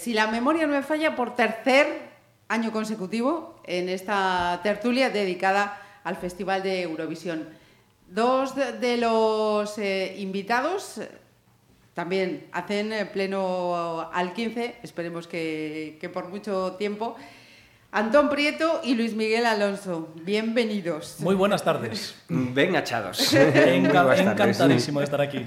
Si la memoria no me falla, por tercer año consecutivo en esta tertulia dedicada al Festival de Eurovisión. Dos de, los eh, invitados eh, también hacen eh, pleno al 15, esperemos que, que por mucho tiempo. Antón Prieto y Luis Miguel Alonso, bienvenidos. Muy buenas tardes. Ben achados. Enca- encantadísimo de estar aquí.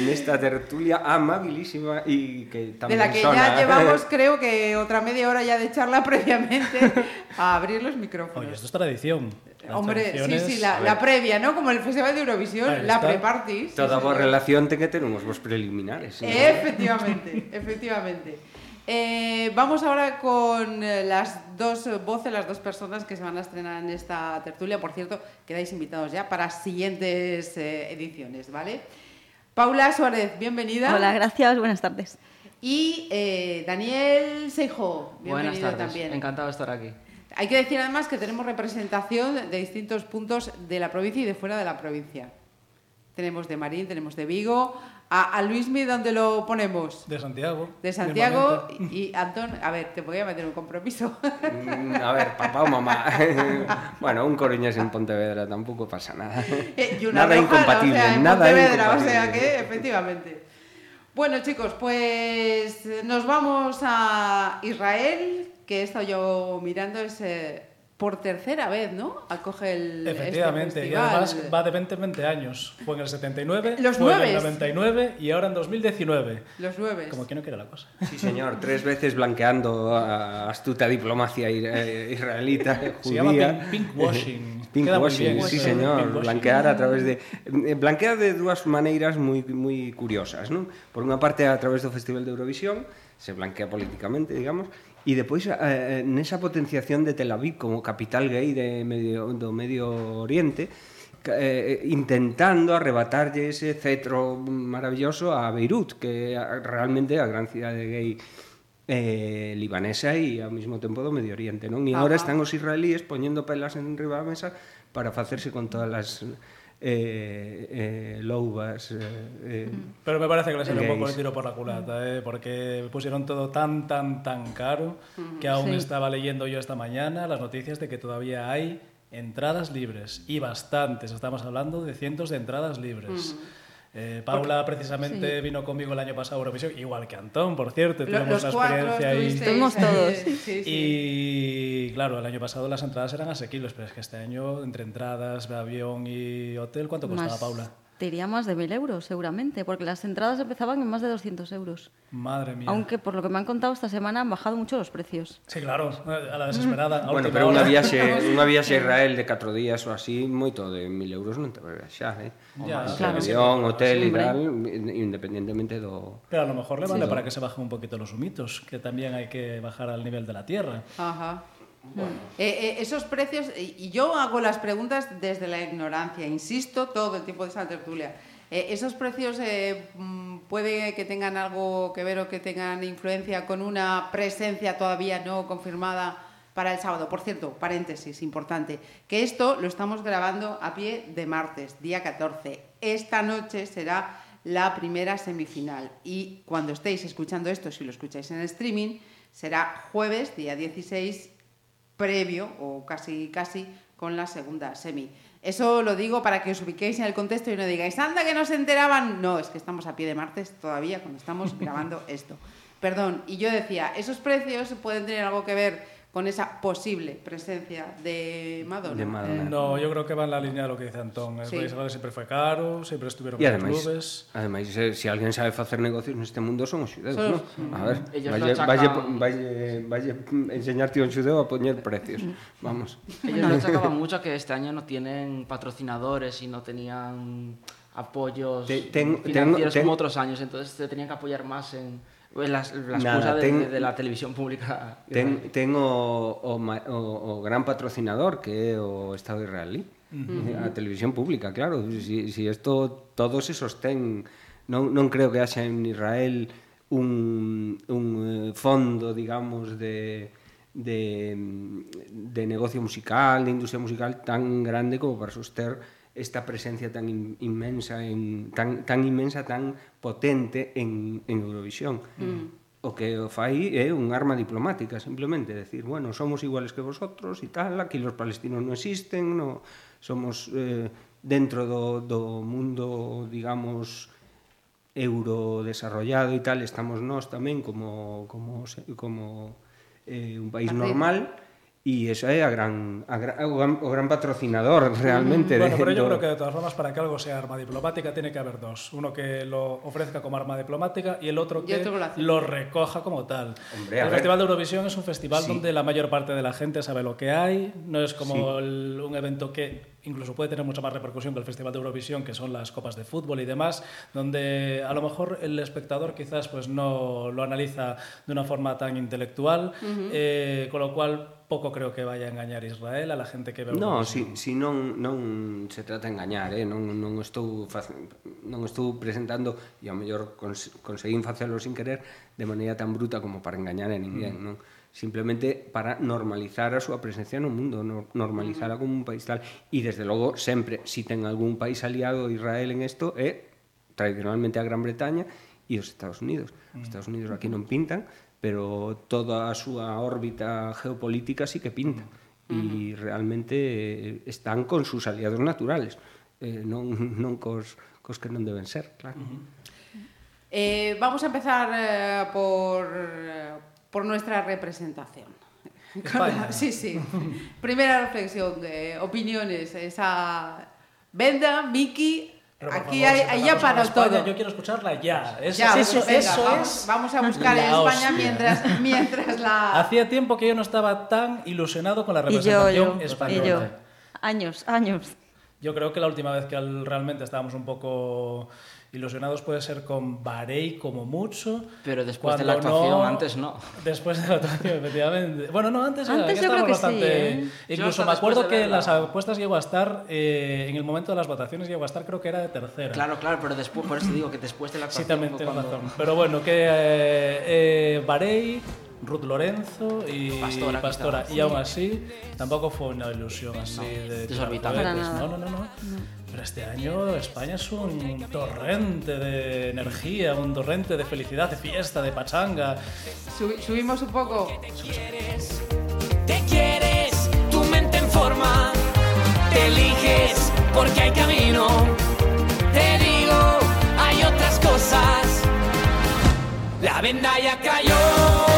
Nesta tertulia amabilísima y que de también la que sona. ya llevamos, creo que otra media hora ya de charla previamente a abrir los micrófonos. Oye, esto es tradición. Las Hombre, sí, sí, la, la previa, ¿no? Como el Festival de Eurovisión, Ahí la pre-party. sí, Toda boa señor. relación que ter uns vos preliminares. ¿no? Efectivamente, efectivamente. Eh, vamos ahora con eh, las dos voces, las dos personas que se van a estrenar en esta tertulia. Por cierto, quedáis invitados ya para siguientes eh, ediciones, ¿vale? Paula Suárez, bienvenida. Hola, gracias, buenas tardes. Y eh, Daniel Seijo, bienvenido Buenas tardes, también. encantado de estar aquí. Hay que decir además que tenemos representación de distintos puntos de la provincia y de fuera de la provincia. Tenemos de Marín, tenemos de Vigo. A, a Luismi, ¿dónde lo ponemos? De Santiago. De Santiago. Y, y Antón, a ver, te voy a meter un compromiso. Mm, A ver, papá o mamá. bueno, un coruñés en Pontevedra tampouco pasa nada. Eh, y una nada rojana, incompatible, o sea, en nada Pontevedra, o sea que, efectivamente. Bueno, chicos, pues nos vamos a Israel, que he estado yo mirando, es eh, por tercera vez, ¿no? Acoge el. Efectivamente, este y además va de 20 en 20 años. Fue en el 79, Los fue en el nueves. 99 y ahora en 2019. Los nueve. Como que no quiere la cosa. Sí, señor, tres veces blanqueando a astuta diplomacia ir- eh, israelita, Se llama judía. pink- pinkwashing. Pink Queda muy washing, bien sí señor, pinkwashing. blanquear a través de eh, blanquear de dúas maneiras moi moi curiosas, non? Por unha parte a través do Festival de Eurovisión, se blanquea políticamente, digamos, E depois eh, eh nesa potenciación de Tel Aviv como capital gay de medio, do Medio Oriente eh, eh, intentando arrebatarlle ese cetro maravilloso a Beirut, que é realmente a gran cidade gay eh, libanesa e ao mesmo tempo do Medio Oriente, non? E agora están os israelíes poñendo pelas en riba da mesa para facerse con todas as eh, eh, loubas eh, eh, Pero me parece que le salió un poco el tiro por la culata, ¿eh? porque pusieron todo tan, tan, tan caro que aún Sí. estaba leyendo yo esta mañana las noticias de que todavía hay entradas libres y bastantes. Estamos hablando de cientos de entradas libres. Eh, Paula precisamente vino conmigo el año pasado a Eurovisión, igual que Antón, por cierto, Lo- tuvimos cuatro experiencia ahí. Estuvimos todos. sí, sí. Y claro, el año pasado las entradas eran asequibles, pero es que este año, entre entradas, avión y hotel, ¿cuánto costaba, Más- Paula? diría más de 1.000 euros, seguramente, porque las entradas empezaban en más de 200 euros. Madre mía. Aunque, por lo que me han contado esta semana, han bajado mucho los precios. Sí, claro, a la desesperada. A bueno, pero una viaxe, una viaxe a Israel de 4 días ou así, moito de 1.000 euros non te vai viaxar, eh? Ya, o claro, avión, hotel sí, y tal, independientemente do... Pero a lo mejor le vale sí. para que se bajen un poquito los humitos, que también hay que bajar al nivel de la tierra. Ajá. Eh, eh, esos precios, y yo hago las preguntas desde la ignorancia, insisto, todo el tiempo de esa tertulia. Eh, ¿Esos precios mm, puede que tengan algo que ver o que tengan influencia con una presencia todavía no confirmada para el sábado. Por cierto, paréntesis importante, que esto lo estamos grabando a pie de martes, día 14. Esta noche será la primera semifinal y cuando estéis escuchando esto, si lo escucháis en streaming, será jueves, día 16, previo o casi casi con la segunda semi. Eso lo digo para que os ubiquéis en el contexto y no digáis, anda que no se enteraban. No, es que estamos a pie de martes todavía cuando estamos grabando esto. Perdón, y yo decía, esos precios pueden tener algo que ver con esa posible presencia de Madonna. De Madonna. Eh, no, yo creo que va en la línea de lo que dice Antón. Sí. El País sempre foi caro, sempre estiveron con ademais, clubes. Ademais, se, se alguén sabe facer negocios neste mundo son os xudeus, non? A ver, valle, valle, valle, valle enseñarte un xudeu a poñer precios. Vamos. Ellos lo achacaban mucho que este año no tienen patrocinadores y no tenían apoyos te, ten, financieros ten, ten, como otros años, entonces se tenían que apoyar más en las, las Nada, ten, de, de, la televisión pública. ten, ten o, o, o, o gran patrocinador que é o Estado israelí. Uh eh, -huh. a televisión pública, claro. Si, si esto todo se sostén non, non creo que haxa en Israel un, un eh, fondo digamos de de, de negocio musical, de industria musical tan grande como para soster esta presencia tan in, inmensa en tan tan inmensa, tan potente en en Eurovisión. Mm. O que o fai é un arma diplomática, simplemente decir, bueno, somos iguales que vosotros e tal, aquí los palestinos non existen, no somos eh, dentro do, do mundo, digamos, eurodesarrollado e tal, estamos nós tamén como como como eh, un país También. normal e eso é a gran, a gran, o gran, o gran patrocinador realmente Bueno, pero yo do- creo que de todas formas para que algo sea arma diplomática tiene que haber dos. Uno que lo ofrezca como arma diplomática y el otro Y que lo recoja como tal. Hombre, el ver. Festival de Eurovisión es un festival Sí. donde la mayor parte de la gente sabe lo que hay, no es como el- un evento que incluso puede tener mucha más repercusión que el Festival de Eurovisión, que son las copas de fútbol y demás, donde a lo mejor el espectador quizás pues no lo analiza de una forma tan intelectual, uh -huh. eh, con lo cual pouco creo que vaya a engañar Israel a la gente que ve No, si, si non, non se trata de engañar, eh? non, non, estou fac... non estou presentando e ao mellor cons, conseguín facelo sin querer de maneira tan bruta como para engañar a ninguén, mm. non? simplemente para normalizar a súa presencia no mundo, normalizar como un país tal. E, desde logo, sempre, se si ten algún país aliado Israel en isto, é tradicionalmente a Gran Bretaña e os Estados Unidos. Os mm. Estados Unidos aquí non pintan, pero toda a súa órbita geopolítica sí que pinta. Mm. E mm-hmm. realmente eh, están con sus aliados naturales, eh, non, non cos, cos que non deben ser, claro. Mm-hmm. Eh, vamos a empezar eh, por eh, por nuestra representación. Sí, sí. Primera reflexión, opiniones. Esa Venda, Miki, Pero, aquí favor, hay, si hay ya empezamos con para España, todo. Yo quiero escucharla ya. Eso, Ya, eso, pues venga, eso vamos, es. vamos a buscar en España mientras, mientras la... Hacía tiempo que yo no estaba tan ilusionado con la Y yo, representación yo, española. y yo. Años, años. Yo creo que la última vez que al- realmente estábamos un poco ilusionados puede ser con Barey como mucho. Pero después de la actuación, antes no. Después de la actuación, efectivamente. Bueno, no, antes, Antes yo creo que sí, bastante... ¿eh? Yo Incluso me acuerdo de que las apuestas llegó a estar, eh, en el momento de las votaciones llegó a estar, creo que era de tercera. Claro, claro, pero después, por eso digo que después de la Sí, actuación también fue tienes cuando- razón. Pero bueno, que eh, eh, Barey, Ruth Lorenzo y Pastora, Pastora. quizá. Y aún así, tampoco fue una ilusión así de desorbitante. Para cohetes. nada. No, no, no, no. Pero este año España es un torrente de energía, un torrente de felicidad, de fiesta, de pachanga. Subi- subimos un poco. Te quieres, tu mente en forma, te eliges porque hay camino. Te digo, hay otras cosas. La venda ya cayó.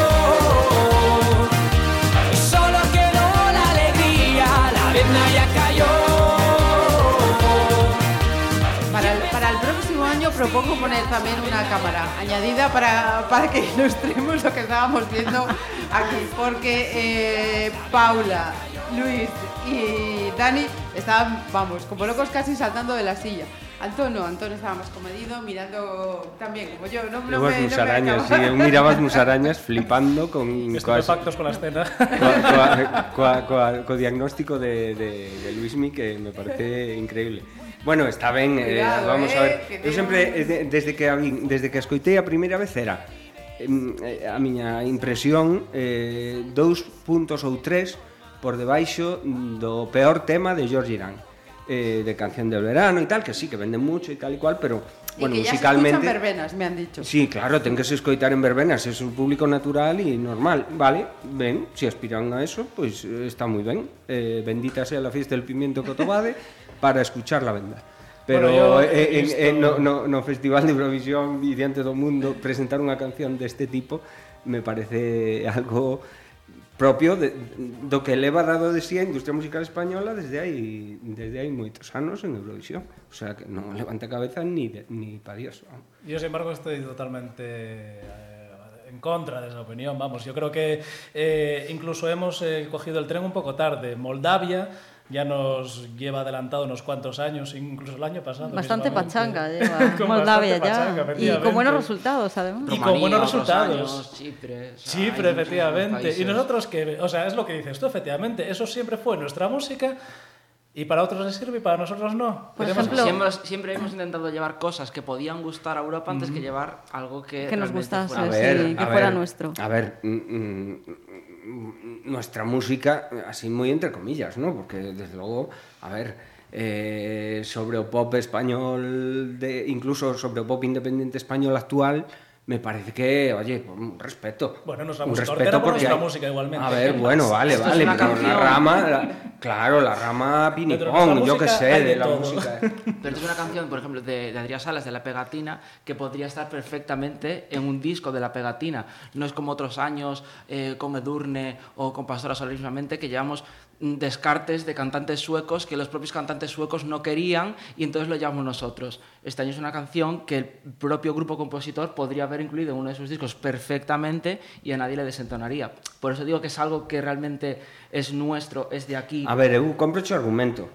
Propongo poner también una cámara añadida para, para que ilustremos lo que estábamos viendo aquí, porque eh, Paula, Luis y Dani estaban, vamos, como locos casi saltando de la silla. Antón no, Antón estaba más comedido, mirando también como yo. No, no me, as no me musarañas, sí, acababa. eu miraba as musarañas flipando con pactos con la escena. coa, coa, coa, coa, co diagnóstico de, de, de Luismi que me parece increíble. Bueno, está ben, eh, Cuidado, eh, vamos eh, a ver. Eu sempre desde que a desde que a escoitei a primeira vez era eh, a miña impresión eh, dous puntos ou tres por debaixo do peor tema de George Irán eh, de Canción del Verano e tal, que sí, que venden mucho e tal e cual, pero y bueno, que ya musicalmente... Se verbenas, me han dicho. Sí, claro, ten que se escoitar en verbenas, es un público natural e normal, vale, ben, se si aspiran a eso, pois pues, eh, está moi ben, eh, bendita sea la fiesta del pimiento cotobade, para escuchar la venda. Pero bueno, en, visto... en, no, no, no Festival de Eurovisión e diante do mundo presentar unha canción deste tipo me parece algo propio de, do que leva dado de si sí a industria musical española desde hai desde hai moitos anos en Eurovisión. O sea, que non levanta cabeza ni, de, ni para Dios. Yo, sin embargo, estoy totalmente eh, en contra de esa opinión, vamos, yo creo que eh, incluso hemos eh, cogido el tren un poco tarde. Moldavia ya nos lleva adelantado unos cuantos años, incluso el año pasado. Bastante pachanga lleva Con Moldavia bastante pachanga, ya. Y con buenos resultados, además. Y con buenos resultados. años, Chipre, o sea, Chipre, efectivamente. Y nosotros que, o sea, es lo que dices tú, efectivamente, eso siempre fue nuestra música y para otros les sirve y para nosotros no. Por ejemplo- Siempre, siempre hemos intentado llevar cosas que podían gustar a Europa antes que llevar algo que, Que nos gustase, sí, ver, que fuera ver, nuestro. A ver, mm, mm, nuestra música, así muy entre comillas, ¿no? Porque desde luego, a ver, eh, sobre pop español, de, incluso sobre pop independiente español actual, me parece que, oye, un respeto. Bueno, nuestra un música, respeto porque nuestra hay- música igualmente. A ver, ¿Qué bueno, vale, Esto vale, una pero canción. la rama, la- claro, la rama pinipón, yo qué sé, de de la todo. música. Pero es una canción, por ejemplo, de, de Adrián Salas, de La Pegatina, que podría estar perfectamente en un disco de La Pegatina. No es como otros años eh, con Edurne o con Pastora Soler mismamente, que llevamos descartes de cantantes suecos que los propios cantantes suecos no querían y entonces lo llamamos nosotros. Este año es una canción que el propio grupo compositor podría haber incluido en uno de sus discos perfectamente y a nadie le desentonaría. Por eso digo que es algo que realmente es nuestro, es de aquí. A ver, eu compro o argumento.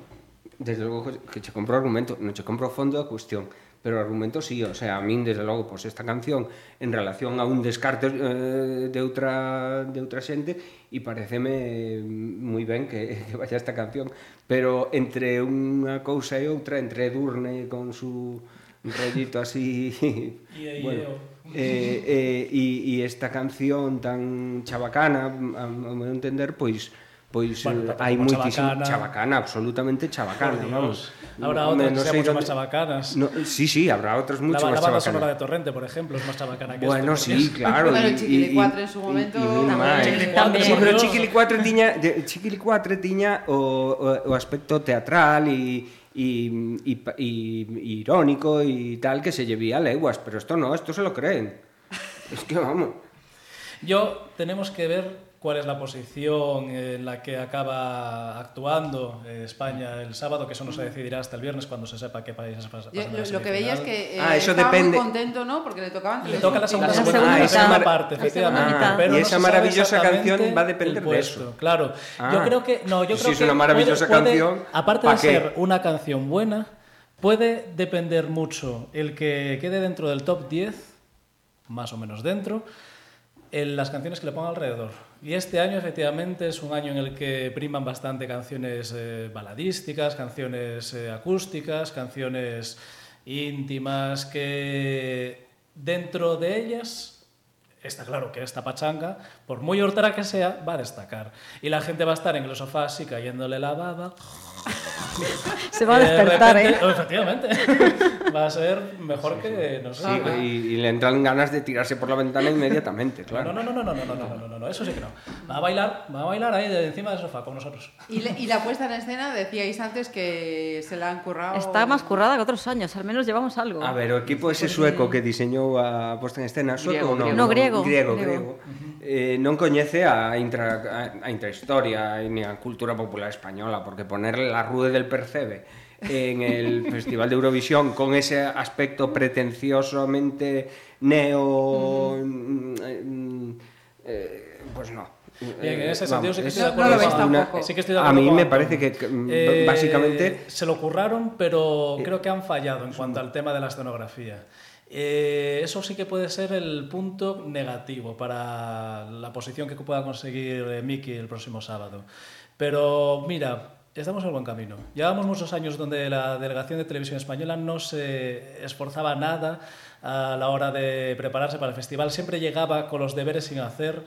Desde logo que- che compro argumento, non che compro fondo da cuestión. pero o argumento sí, o sea, a min desde logo pois esta canción en relación a un descarte eh, de outra de outra xente e pareceme moi ben que, que vaya esta canción, pero entre unha cousa e outra, entre Durne con su rollito así yeah, bueno, eh, eh, e, e esta canción tan chabacana, a, a meu entender, pois pues, pois eh, bueno, hai moitísimo chabacana. chabacana, absolutamente chabacana, Joder, vamos. Habrá outras no, que sean mucho máis chabacanas. No, sí, sí, habrá outras mucho máis chabacanas. La banda sonora de Torrente, por ejemplo, es máis chabacana que Bueno, esto, sí, claro. Bueno, Chiquili 4 en su momento... Y, tamén, Chiquili 4, sí, pero Chiquili 4 tiña, Chiquili 4 tiña o, o, o aspecto teatral e y, y, y, irónico y tal que se llevía a leguas, pero esto no, esto se lo creen. Es que vamos. Yo tenemos que ver cuál es la posición en la que acaba actuando eh, España el sábado, que eso no se decidirá hasta el viernes cuando se sepa qué países pasan. Yo- lo, la lo que veía es que eh, Ah, eso estaba depende. muy contento, ¿no? Porque le tocaban Le toca la segunda, La segunda, Ah, parte, La segunda efectivamente. Pero Y esa maravillosa canción va a depender de eso. Claro, Ah. yo creo que no, yo si creo es que una maravillosa puede- aparte ¿pa de qué? ser una canción buena, puede depender mucho el que quede dentro del top 10, más o menos dentro, en las canciones que le pongan alrededor. Y este año efectivamente es un año en el que priman bastante canciones eh, baladísticas, canciones eh, acústicas, canciones íntimas, que dentro de ellas está claro que esta pachanga, por muy hortera que sea, va a destacar. Y la gente va a estar en el sofá así cayéndole la baba. Se va a Y de despertar, ¿eh? repente- Efectivamente. va a ser mejor que no sé. Sí, y, y le entran ganas de tirarse por la ventana inmediatamente, No, claro. no, no, no, no, no, no, no, no, no, no, eso sí que no. Va a bailar, va a bailar ahí de encima del sofá con nosotros. Y, le- y la puesta en escena, decíais antes que se la han currado. Está más currada que otros años, al menos llevamos algo. A ver, o equipo ese sueco que diseñou a posta en escena, sueco Griego, ou non? griego. No, griego, Griego, griego. griego. Eh, non coñece a, intra, a, a intrahistoria ni a cultura popular española, porque ponerle la Rue del Percebe en el Festival de Eurovisión con ese aspecto pretenciosamente neo... mm, mm, eh, pues no. Bien, en ese sentido sí que es- estoy de No- no lo acuerdo. ves con- tampoco. Sí que estoy de a mí me parece que, mm, Eh, básicamente Se lo curraron, pero creo que han fallado en cuanto al tema de la escenografía. Eh, eso sí que puede ser el punto negativo para la posición que pueda conseguir eh, Miki el próximo sábado. Pero mira, Estamos en buen camino. Llevamos muchos años donde la delegación de televisión española no se esforzaba nada a la hora de prepararse para el festival. Siempre llegaba con los deberes sin hacer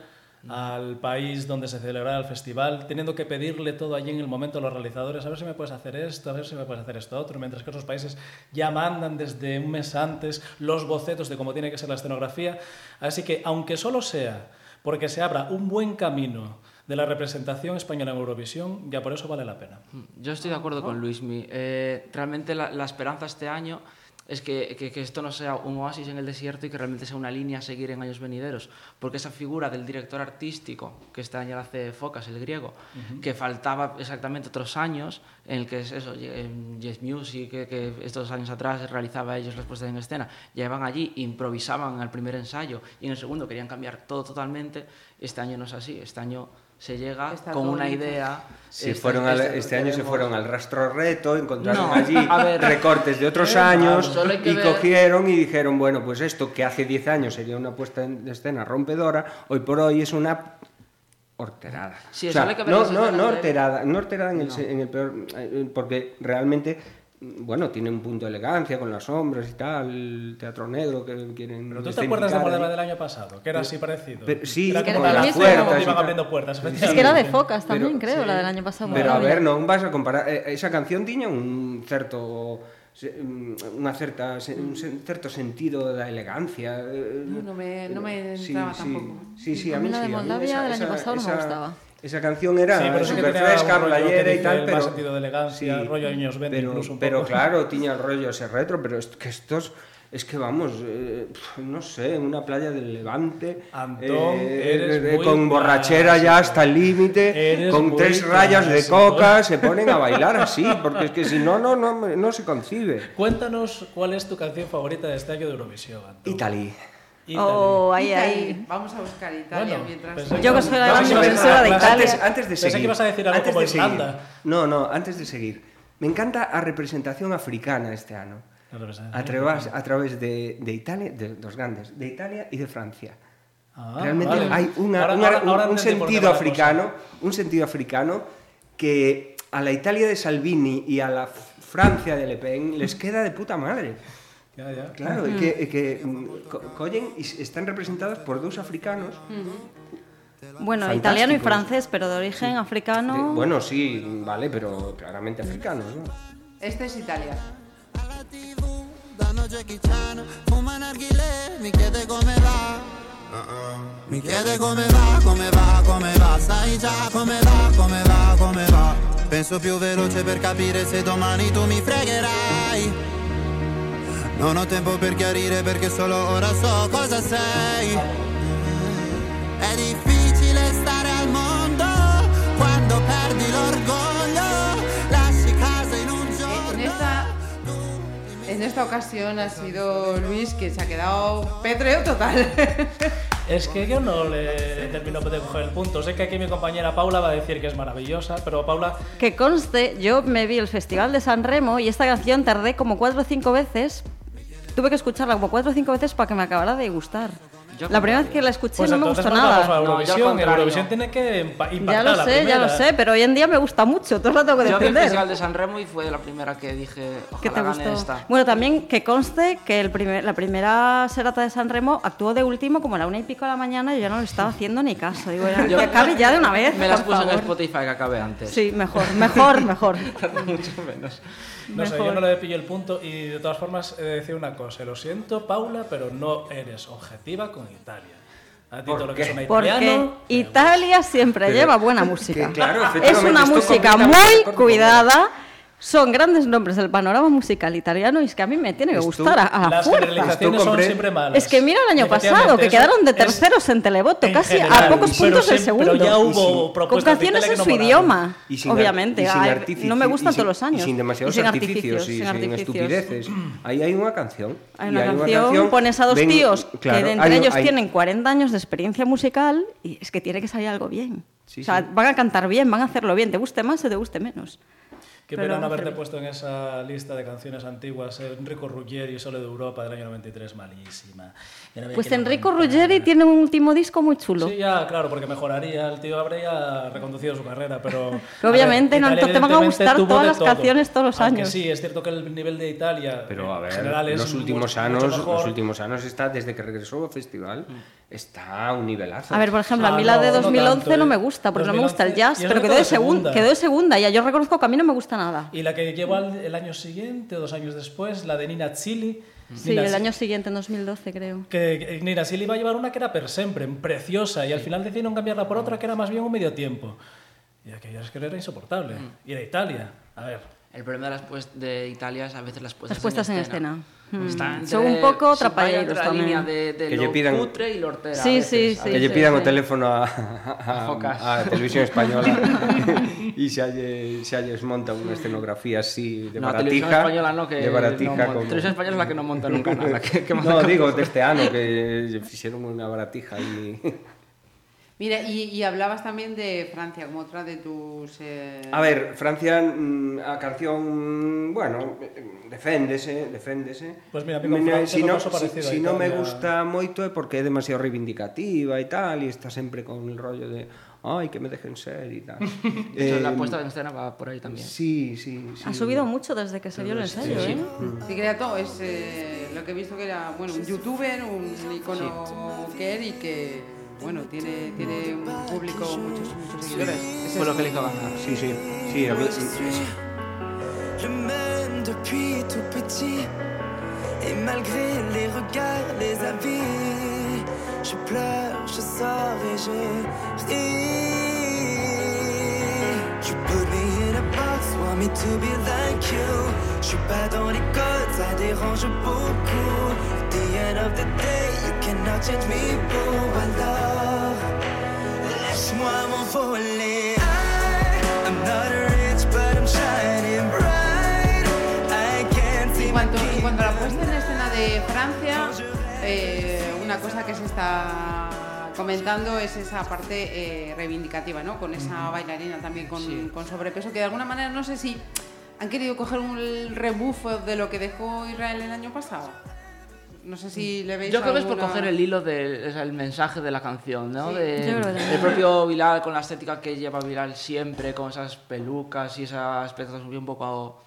al país donde se celebraba el festival, teniendo que pedirle todo allí en el momento a los realizadores, a ver si me puedes hacer esto, a ver si me puedes hacer esto otro, mientras que otros países ya mandan desde un mes antes los bocetos de cómo tiene que ser la escenografía. Así que, aunque solo sea porque se abra un buen camino de la representación española en Eurovisión, ya por eso vale la pena. Yo estoy de acuerdo con Luismi. Eh, realmente la, la esperanza este año es que, que- que esto no sea un oasis en el desierto y que realmente sea una línea a seguir en años venideros. Porque esa figura del director artístico, que este año la hace Focas, el griego, que faltaba exactamente otros años, en el que es eso, en Yes Music, que, que estos años atrás realizaba ellos las puestas en escena, llegaban allí, improvisaban al primer ensayo y en el segundo querían cambiar todo totalmente. Este año no es así. Este año se llega Está con una idea. Si Este- fueron al- este- este año se fueron al rastro reto, encontraron No, allí ver. recortes de otros Eh, años y ver- cogieron y dijeron, bueno, pues esto que hace 10 años sería una puesta en escena rompedora, hoy por hoy es una horterada. Sí, O sea, no, no, no horterada, no horterada en, el, No. se- en el peor, eh, porque realmente, bueno, tiene un punto de elegancia con las sombras y tal, el teatro negro que quieren... Pero tú te acuerdas de ahí. del año pasado, que era así parecido. Pero- sí, era que como era la lo misma, mismo. como y iban abriendo puertas. Es que era de focas también, Pero- creo, la del año pasado. Pero a ver, non vas a comparar eh, esa canción tiña un certo mm, unha certa un se- certo sentido da elegancia. eh, No, no me- no me entraba tampoco. Sí, sí, A a mí la de sí, Moldavia esa- del año esa- pasado no me esa- gustaba. Esa canción era Sí, pero sí tenía fresca, playera y tal, el pero más sentido de elegancia, rollo años 20 pero, incluso un pero poco. claro, tiña el rollo ese retro, pero es que estos es que vamos, eh, no sé, en una playa del Levante, Antón, eres eh, muy con borrachera ya hasta el límite, con tres rayas de coca, se ponen a bailar así, porque es que si no, no, no, no se concibe. Cuéntanos cuál es tu canción favorita de este año de Eurovisión, Antón. Italy. Oh, ahí, ahí. Vamos a buscar Italia Bueno, mientras. pensé Yo que soy la No, gran defensora de Italia. Antes, antes de Pensé que seguir. ibas a decir algo antes como de seguir. No, no, antes de seguir. Me encanta a representación africana este ano. La representación A través, a través de, de Italia, de dos grandes, de Italia y de Francia. Ah, Realmente vale. hay una- Ahora- una- ahora- un, ahora un sentido africano, un sentido africano que a la Italia de Salvini y a la Francia de Le Pen les queda de puta madre. Ya, ya. Claro, y que, e que mm, co- collen y s- están representados por dos africanos. Bueno, Fantástico. italiano y francés, pero de origen africano. de- bueno, sí, vale, pero claramente africanos, ¿no? Este es Italia. Mi chiede come va, come va, come va Sai già come va, come va, come va Penso più veloce per capire se domani tu mi fregherai Non ho tempo per chiarire perché solo ora so cosa sei È difficile stare al mondo Quando perdi l'orgoglio Lasci casa in un En giorno esta, en esta ocasión ha sido Luis que se ha quedado pétreo total. Es que yo no le termino de coger el punto. Sé que aquí mi compañera Paula va a decir que es maravillosa, pero Paula, Que conste, yo me vi el Festival de San Remo y esta canción tardé como cuatro o cinco veces. Tuve que escucharla como cuatro o cinco veces para que me acabara de gustar. Yo la primera vez que la escuché pues no me gustó nada. No, Eurovisión. tiene que impa- Ya impactar lo la sé, ya lo sé, pero hoy en día me gusta mucho, todo lo tengo que Yo vi el defender. Festival de San Remo y fue la primera que dije, ¿Qué te ojalá gane gustó? esta. Bueno, también que conste que el primer, la primera serata de San Remo actuó de último como a la una y pico de la mañana y yo no le estaba haciendo ni caso. Digo, ya, Yo- que acabe ya de una vez. Me las puse en favor. Spotify que acabé antes. Sí, mejor, mejor, mejor. Mucho menos. No sé, Mejor. yo no le pillo el punto y de todas formas he de decir una cosa. Lo siento, Paula, pero no eres objetiva con Italia. A ti ¿Por todo lo que qué? suena Porque italiano... Italia siempre Pero- lleva buena que música. claro, es una música muy cuidada. Son grandes nombres del panorama musical italiano y es que a mí me tiene que Esto- gustar a, a la Las fuerza. son siempre malas. Es que mira el año pasado, que quedaron de es terceros en televoto, en casi a general, pocos pero puntos del segundo. Pero ya hubo sin- Con canciones en su no idioma, Y sin obviamente. y sin no me gustan todos los años. Y sin demasiados Y sin artificios, y sin sin artificios. estupideces. Ahí hay una canción. Hay y una hay canción, pones a dos ven- tíos claro, que de hay entre un- ellos hay- tienen 40 años de experiencia musical y es que tiene que salir algo bien. Sí, o sea, sí. van a cantar bien, van a hacerlo bien, te guste más o te guste menos. Qué pena no haberte puesto en esa lista de canciones antiguas. Enrico Ruggeri, Sole de Europa, del año 93, malísima. No me Pues Enrico. Ruggeri tiene un último disco muy chulo. Sí, ya, claro, porque mejoraría. El tío habría reconducido su carrera, pero. Obviamente, a no, Italia te van a gustar todas las todo. canciones todos los Aunque años. Sí, es cierto que el nivel de Italia. Pero a en ver, general es los últimos mucho años, mejor. los últimos años está desde que regresó al festival, está a un nivelazo. A ver, por ejemplo, a Ah, mí la de no, no 2011 no, tanto, me ¿eh? gusta, porque no me gusta el 2011, jazz, pero quedó de, segunda. quedó de segunda. Ya yo reconozco que a mí no me gusta nada. Y la que llevó al- el año siguiente, o dos años después, la de Nina Chili. Sí, Nina el año siguiente, en 2012, creo. Que Nina Chili iba a llevar una que era per sempre, preciosa, y al final decidieron cambiarla por otra que era más bien un medio tiempo. Y aquella es que era insoportable. Y era Italia. A ver. El problema de las pues, de Italia es a veces las puestas, Las puestas en escena. Hmm. Está Son un pouco trapalleiros tamén. Liña de, de que lle pidan cutre e lortera. Sí, veces, sí, sí, que lle pidan sí, o teléfono a, a, a, a televisión española e xa lle xa lles monta unha escenografía así de no, baratija. Española no, que de baratija no, como... Televisión española é la que non monta nunca nada. Que, que no, digo, deste ano que lle fixeron unha baratija e Mira, y, y, hablabas también de Francia como otra de tus... Eh... A ver, Francia, mm, a canción, bueno, deféndese, deféndese. Pues mira, pico, Francia si no, si, si no me gusta moito é porque é demasiado reivindicativa e tal, e está sempre con el rollo de ay, que me dejen ser y tal. eh, la puesta en escena va por ahí también. Sí, sí, sí. Ha subido mucho desde que salió el ensayo, sí, ¿eh? Mm. sí. ¿eh? Sí, que era todo, es eh, lo que he visto que era, bueno, un youtuber, un icono sí. que era y que bueno, tiene, tiene un público, muchos, muchos seguidores. Es Fue lo eso. que le hizo ganar. Sí, sí, sí, a mí, Le même depuis tout petit. Et malgré les regards, les avis, je pleure, je sors et je ris. You put me in a box, want me to be like you. Je suis pas dans les codes, ça dérange beaucoup. At the end of the day, you cannot change me, boo. Alors, laisse-moi m'envoler. I- I'm not rich, but I'm shining bright. I can't see En my cuanto, en cuanto a la puesta en escena de Francia, eh, una cosa que se está comentando es esa parte eh, reivindicativa, ¿no? Con esa bailarina también con, Sí. con sobrepeso, que de alguna manera no sé si han querido coger un rebufo de lo que dejó Israel el año pasado. No sé si le veis Yo creo que es por coger el hilo del el mensaje de la canción, ¿no? Sí. De- el propio Bilal con la estética que lleva Bilal siempre, con esas pelucas y ese aspecto un poco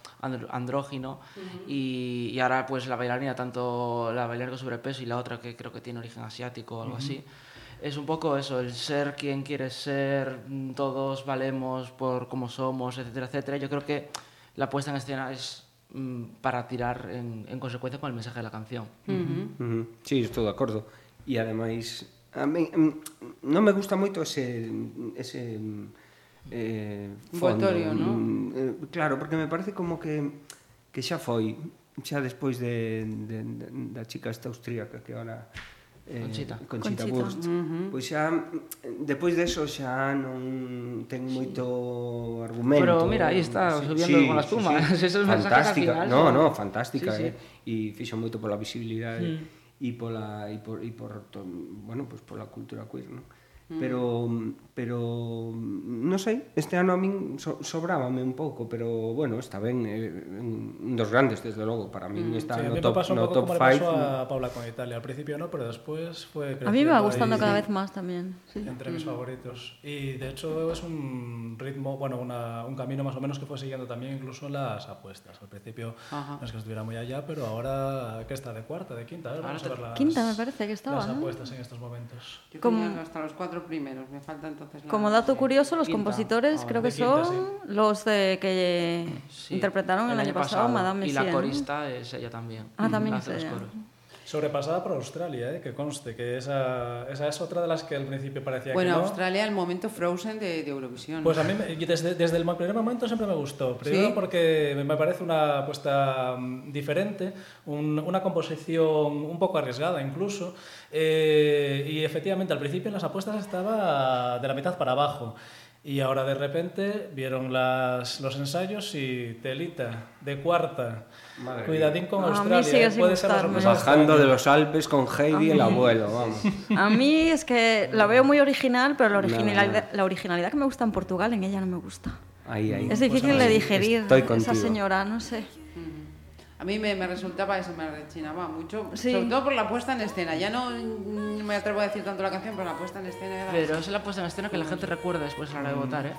andrógino. y, y ahora pues la bailarina, tanto la bailarina con sobrepeso y la otra que creo que tiene origen asiático o algo así. Es un poco eso, el ser quien quieres ser, mm, todos valemos por cómo somos, etcétera, etcétera. Yo creo que la puesta en escena es Mm, para tirar en, en consecuencia con el mensaje de la canción. Uh -huh. Uh -huh. Sí, estou de acordo. E ademais, a mí, mm, non me gusta moito ese, ese mm, eh, fondo. Voltorio, non? Eh, claro, porque me parece como que, que xa foi, xa despois de, de, de, da chica esta austríaca que ahora eh, Conchita. Conchita, Conchita Wurst. Uh -huh. Pois xa, depois deso xa non ten moito argumento. Pero mira, aí está, subiendo sí, con as tumas. Sí, sí. fantástica, final, no, no, fantástica, sí, sí. eh? E fixo moito pola visibilidade mm. e pola e por, e por to, bueno, pois pues pola cultura queer, non? ¿No? Pero pero non sei, este ano a min so, sobrábame un pouco, pero bueno, está ben, eh, un dos grandes desde logo para min está Sí, a no top no top como le 5. pasó a Paula con Italia. Al principio no, pero después fue A mí me va gustando ahí cada vez más también. sí. Entre mis favoritos. Y de hecho es un ritmo, bueno, una- un camino más o menos que fue siguiendo también incluso las apuestas. Al principio Ajá. no es que estuviera muy allá, pero ahora que está de cuarta, de quinta. A ver, vamos a ver las, Quinta me parece que estaba, las ¿no? apuestas en estos momentos. Yo Como- tenía hasta los cuatro primeros, me falta entonces la- Como dato sí. curioso, los Quinta. compositores Ah, creo que quinta, son los de que Sí, interpretaron el, año pasado, Madame Y la Messiaen, ¿no? corista es ella también. Ah, también es los ella. coros. Sobrepasada por Australia, ¿eh? que conste, que esa, esa es otra de las que al principio parecía Bueno, que no. Australia, el momento Frozen de, de Eurovisión. Pues a mí desde, desde el primer momento siempre me gustó. Primero ¿Sí? porque me parece una apuesta mm, diferente, un- una composición un poco arriesgada incluso. eh, y efectivamente al principio en las apuestas estaba de la mitad para abajo. Y ahora de repente vieron las, los ensayos y telita de cuarta. Madre Cuidadín con A mí Australia. sigue ¿eh? sin Puede ser Bajando de los Alpes con Heidi el abuelo, vamos. A mí es que la veo muy original, pero la No, originalidad, no. la originalidad que me gusta en Portugal, en ella no me gusta. Ahí, ahí. Es difícil de digerir Estoy esa señora, no sé. A mí me, me resultaba eso, me rechinaba mucho, Sí. sobre todo por la puesta en escena. Ya no mm, me atrevo a decir tanto la canción, pero la puesta en escena era... Pero es la puesta en escena que la gente recuerda después a la hora de votar, ¿eh?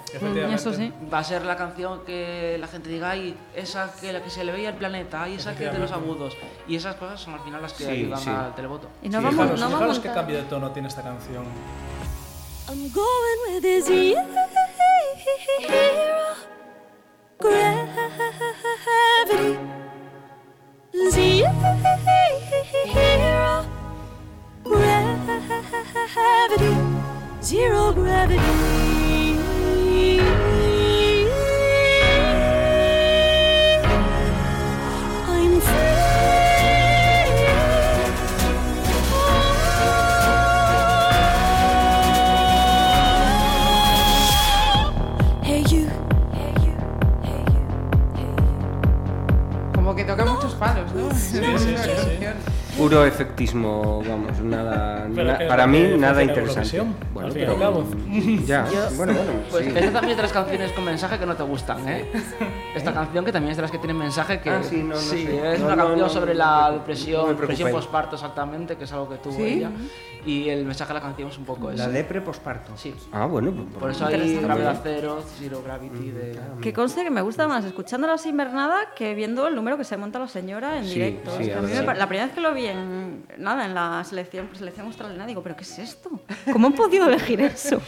Eso sí. Va a ser la canción que la gente diga, ay, esa que la que se le veía el planeta, ay, esa que es de los agudos. Y esas cosas son al final las que Sí, ayudan sí. al televoto. Y no Sí, vamos, fijaros, no fijaros vamos cambio de tono tiene esta canción. I'm going with his hero. Gravity. Zero. Gravity. Zero gravity. Puro efectismo, vamos, nada, na- para mí nada interesante. Al fin y pero al cabo. ya, bueno, bueno, Pues sí. esta también es de las canciones con mensaje que no te gustan, ¿eh? Esta canción que también es de las que tienen mensaje que... Ah, sí, no, no sé. es No, una no, canción no, sobre no la depresión, depresión posparto exactamente, que es algo que tuvo ¿Sí? ella. Y el mensaje de la canción es un poco eso. La depre posparto. Sí. Ah, bueno, pues, Por eso hay Interesante. gravedad cero, zero gravity de... Que conste que me gusta más escuchándola sin ver nada que viendo el número que se monta la señora en Sí, directo. sí, Es que a mí me sí. la primera vez que lo vi en nada en la selección, selección australiana digo, pero ¿qué es esto? ¿Cómo han podido elegir eso?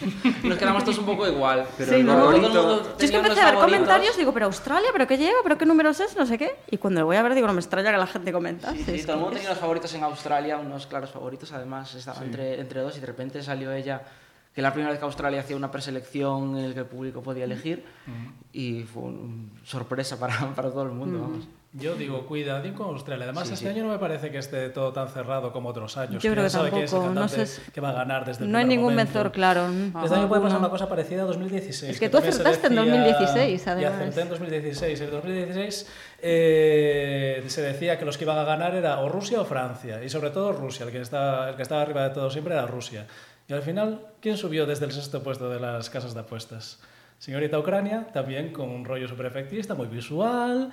Nos quedamos todos un poco igual. Pero Sí, no, el Yo es que empecé a ver comentarios, digo, pero Australia, pero qué lleva, pero qué números es, no sé qué. Y cuando lo voy a ver, digo, no me extraña que la gente comenta. Sí, sí, todo el mundo tenía unos favoritos en Australia, unos claros favoritos. Además, estaba entre, entre dos y de repente salió ella, que la primera vez que Australia hacía una preselección en la que el público podía elegir. Y fue una sorpresa para, para todo el mundo, vamos. Yo digo, cuidadín con Australia. Además, Sí, este sí. año no me parece que esté todo tan cerrado como otros años. Yo creo que sabe quién es el tampoco, no cantante sé si- que va a ganar desde el No hay ningún vencedor claro. Este año puede pasar una cosa parecida a 2016. Es que tú también se acertaste en decía- 2016, Y además. acerté en 2016. En 2016 eh, se decía que los que iban a ganar era o Rusia o Francia. Y sobre todo Rusia. El que, está, el que estaba arriba de todo siempre era Rusia. Y al final, ¿quién subió desde el sexto puesto de las casas de apuestas? Señorita Ucrania, también con un rollo súper efectista, muy visual.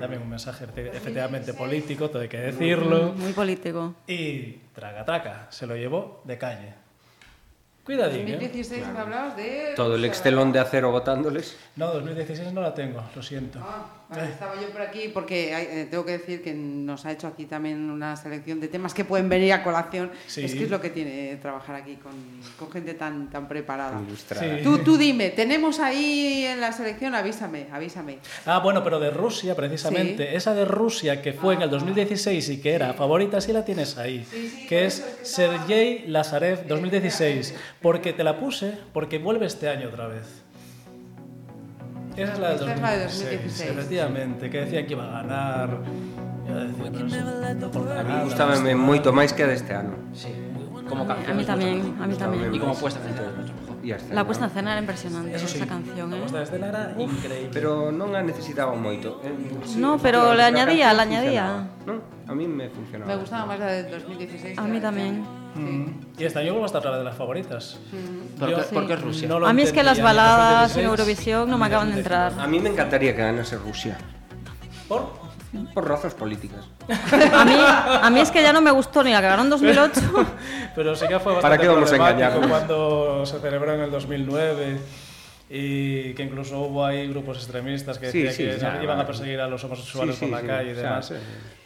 También un mensaje efecti- efectivamente político, todo hay que decirlo. Muy político. Y traga traca, se lo llevó de calle. Cuidadín, ¿eh? 2016 me hablabas de... todo el extelón de acero votándoles. No, 2016 no la tengo, lo siento. Ah, vale, estaba yo por aquí porque hay- eh, tengo que decir que nos ha hecho aquí también una selección de temas que pueden venir a colación. Sí. Es que es lo que tiene trabajar aquí con, con gente tan, tan preparada. Ilustrada. Sí. Tú, tú dime, tenemos ahí en la selección, avísame, avísame. Ah, bueno, pero de Rusia, precisamente. Sí. Esa de Rusia que fue en el 2016 y que era favorita, sí la tienes ahí. que es Sergei Lazarev 2016. Porque te la puse, porque vuelve este año otra vez. Esa es la de 2016, la de 2016. efectivamente, que decían que iba a ganar. A mí Gustame moito máis que a deste ano. Sí, como canción. A mí tamén, a mí tamén. E como puesta en escena mucho mejor. Escena, la puesta en escena era impresionante, Eso sí, esa canción, eh. Puesta en escena era increíble. Pero non a necesitaba moito. Eh, sí, no, pero le añadía, le añadía. No, a mí me funcionaba. Me gustaba máis a de 2016. A mí tamén. Canción. Mm. Y este año vuelvo a estar otra vez de las favoritas. ¿Por Yo- qué, por qué es Rusia? No lo A mí es que las baladas en 2016, Eurovisión no me acaban de entrar. A mí me encantaría que ganase Rusia. ¿Por? Por razas políticas. A mí, a mí es que ya no me gustó ni la que ganó en 2008. Pero sí que fue ¿Para bastante qué vamos a engañarnos? cuando se celebró en el 2009 y que incluso hubo ahí grupos extremistas que Sí, decían sí, que ya, iban a perseguir a los homosexuales Sí, sí, por la sí, calle y demás. sí.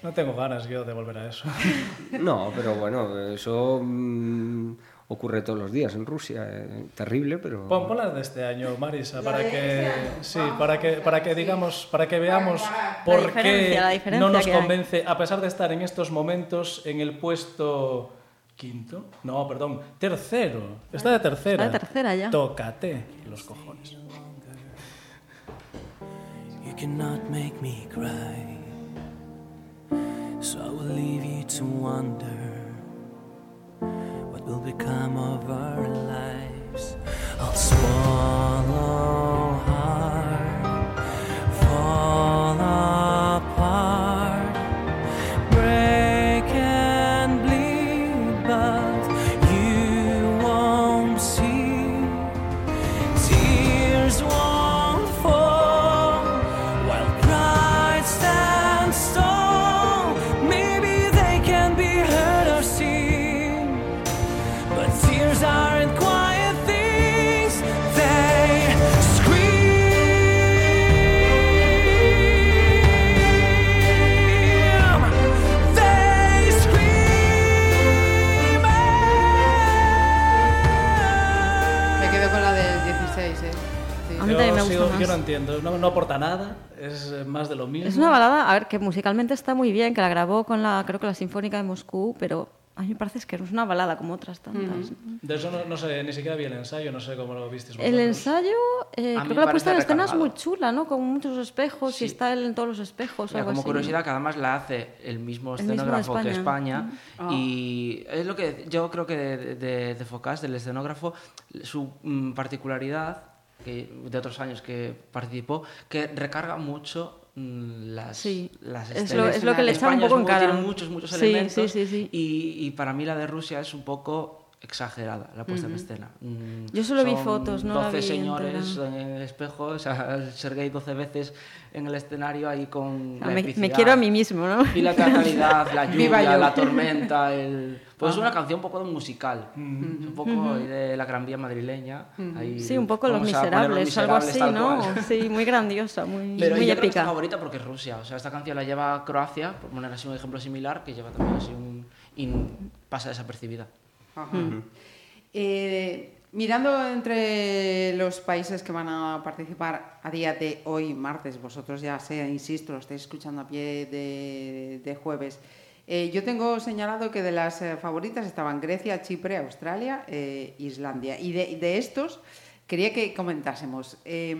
No tengo ganas yo de volver a eso. No, pero bueno, eso mm, ocurre todos los días en Rusia. eh, terrible, pero... Pon, pon las de este año, Marisa, para que sí, para que para que digamos, para que veamos por qué no nos convence a pesar de estar en estos momentos en el puesto quinto, no, perdón, tercero. Está de tercera. Está de tercera ya. Tócate los cojones. You cannot make me cry. So I will leave you to wonder what will become of our lives. I'll swallow hard, fall no entiendo, no, no aporta nada, es eh, más de lo mismo. Es una balada, a ver, que musicalmente está muy bien, que la grabó con la, creo que la Sinfónica de Moscú, pero a mí me parece que es una balada como otras tantas. De eso no, no sé, ni siquiera vi el ensayo, no sé cómo lo visteis El vosotros. ensayo, eh, creo que la puesta en escena es muy chula, ¿no? Con muchos espejos Sí. y está él en todos los espejos. o Mira, algo como así. curiosidad, que además la hace el mismo El mismo de escenógrafo que España. España. Y es lo que yo creo que de, de, de Focas, del escenógrafo, su mm, particularidad, que de otros años que participó, que recarga mucho mm, las, Sí, las es lo- es lo que le echan un poco en cara. Tiene muchos, muchos elementos. sí, sí, sí. Y, y para mí la de Rusia es un poco exagerada la puesta en escena. Mm, Yo solo vi fotos, no la 12 vi señores entera. en el espejo, o sea, Sergei 12 veces en el escenario ahí con Ah, la me, me quiero a mí mismo, ¿no? Y la teatralidad, la lluvia, la tormenta, el... Pues es una canción un poco de musical, un poco ahí de la Gran Vía madrileña. ahí Sí, un poco Los a poner Miserables, algo así, ¿no? cual. Sí, muy grandiosa, muy, Pero muy yo creo que es mi épica. favorita porque es Rusia. O sea, esta canción la lleva Croacia, por poner así un ejemplo similar, que lleva también así un... y pasa desapercibida. Ajá. Eh, mirando entre los países que van a participar a día de hoy, martes, vosotros ya sé, insisto, lo estáis escuchando a pie de, de jueves. Eh, yo tengo señalado que de las eh, favoritas estaban Grecia, Chipre, Australia, eh, Islandia. Y de, de estos quería que comentásemos. eh,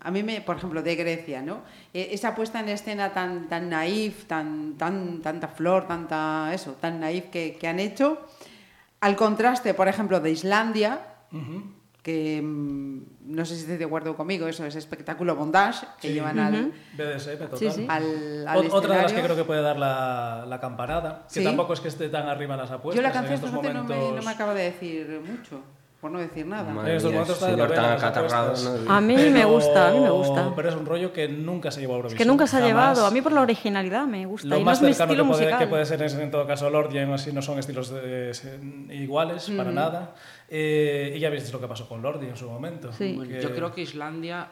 a mí, me, por ejemplo, de Grecia, ¿no? Eh, esa puesta en escena tan, tan naif, tan, tan, tanta flor, tanta eso, tan naif que, que han hecho. Al contraste, por ejemplo, de Islandia, que mm, no sé si estáis de acuerdo conmigo, eso es espectáculo bondage, que Sí. llevan al, BDSM, total. Sí, sí. al, al Ot- Otra de las que creo que puede dar la, la campanada, que Sí. tampoco es que esté tan arriba en las apuestas. Yo la en canción estos fíjate, no, me, momentos... no me acaba de decir mucho, por no decir nada. Madre En estos mía, señor tan acatarrado. ¿no? A mí me gusta, a mí me gusta. Pero es un rollo que nunca se llevó a Es Eurovisión. que nunca se ha jamás. llevado. A mí por la originalidad me gusta. Lo y no más es mi cercano que puede, que puede ser es, en todo caso Lordi, aún así no son estilos de- se- iguales para nada. Eh, y ya visteis lo que pasó con Lordi en su momento. Sí. Bueno, que- Yo creo que Islandia,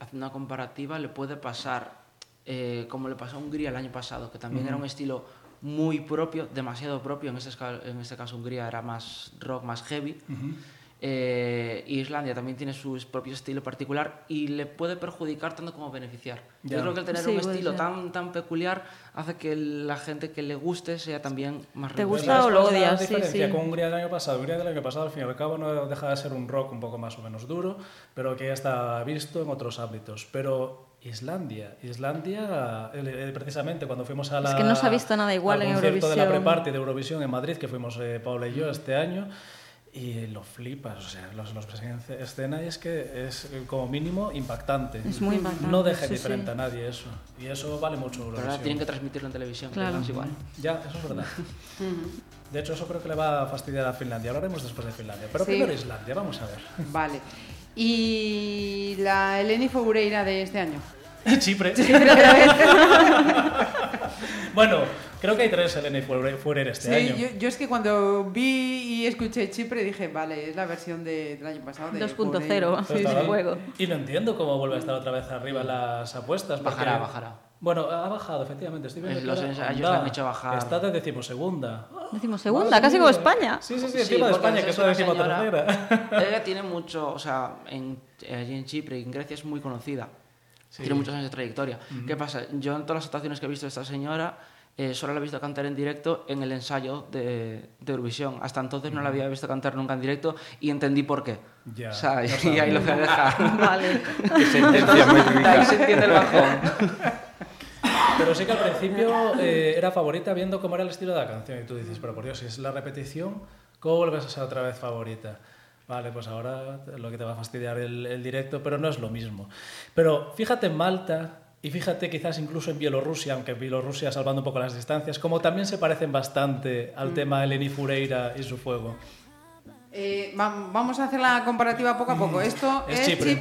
haciendo una comparativa, le puede pasar eh, como le pasó a Hungría el año pasado, que también era un estilo muy propio, demasiado propio. En este, en este caso, Hungría era más rock, más heavy. Eh, y Islandia también tiene su propio estilo particular y le puede perjudicar tanto como beneficiar. Ya. Yo creo que el tener Sí, un estilo ser. tan, tan peculiar hace que la gente que le guste sea también más ¿Te gusta o ¿Sabes lo la odias? Sí, diferencia sí. con Hungría del año pasado? Hungría del año pasado, al fin y al cabo, no deja de ser un rock un poco más o menos duro, pero que ya está visto en otros ámbitos. Pero Islandia, Islandia, precisamente cuando fuimos a la... Es que no se ha visto nada igual al en concierto de la Eurovisión. pre-party de Eurovisión en Madrid, que fuimos eh, Paula y yo este año, y lo flipas, o sea, los, los en escena y es que es como mínimo impactante. Es muy impactante, No deja sí, diferente sí. a nadie eso, y eso vale mucho Pero ahora tienen que transmitirlo en televisión, que Claro. no es igual. Ya, eso es verdad. De hecho, eso creo que le va a fastidiar a Finlandia. Hablaremos después de Finlandia. Pero Sí. primero Islandia, vamos a ver. Vale. ¿Y la Eleni Foureira de este año? Chipre. bueno, creo que hay tres Eleni Furer este Sí, año. yo, yo es que cuando vi y escuché Chipre dije, vale, es la versión de- del año pasado. de 2.0, Foureira. sí, sí, juego. Y no entiendo cómo vuelve a estar otra vez arriba las apuestas. porque- Bajará, bajará. Bueno, ha bajado, efectivamente. Estoy viendo Eh, los ensayos le han hecho bajar. Está de decimosegunda. Decimos segunda, casi como España. Sí, sí, sí, Sí, encima de España, que es la una decimotercera. Ella tiene mucho, o sea, en, allí en Chipre y en Grecia es muy conocida. Tiene muchos años de trayectoria. ¿Qué pasa? Yo en todas las actuaciones que he visto de esta señora, eh, solo la he visto cantar en directo en el ensayo de, de Eurovisión. Hasta entonces no la había visto cantar nunca en directo y entendí por qué. Ya, o sea, ya y ahí lo voy a dejar. Vale. Qué sentencia muy ahí se entiende el bajón. Pero sí que al principio eh, era favorita viendo cómo era el estilo de la canción. Y tú dices, pero por Dios, si es la repetición, ¿cómo vuelves a ser otra vez favorita? Vale, pues ahora lo que te va a fastidiar el, el directo, pero no es lo mismo. Pero fíjate en Malta y fíjate quizás incluso en Bielorrusia, aunque Bielorrusia salvando un poco las distancias, como también se parecen bastante al tema Eleni Fureira y su fuego. Eh, va- vamos a hacer la comparativa poco a poco. Esto Es es, Chipre.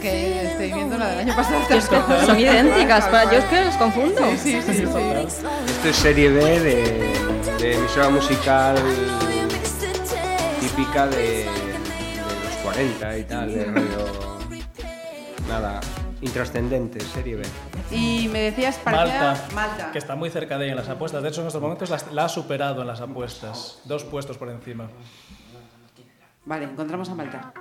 Que estoy viendo la del año pasado. Es que son idénticas, pero yo es que los confundo. Sí, sí, sí, sí. Esto es serie B de, de emisora musical típica de, de los 40 y tal, de rollo... Nada, intrascendente, serie B. Y me decías, Malta, Malta. que está muy cerca de ella en las apuestas. De hecho, en estos momentos las- la ha superado en las apuestas. Dos puestos por encima. Vale, encontramos a Malta.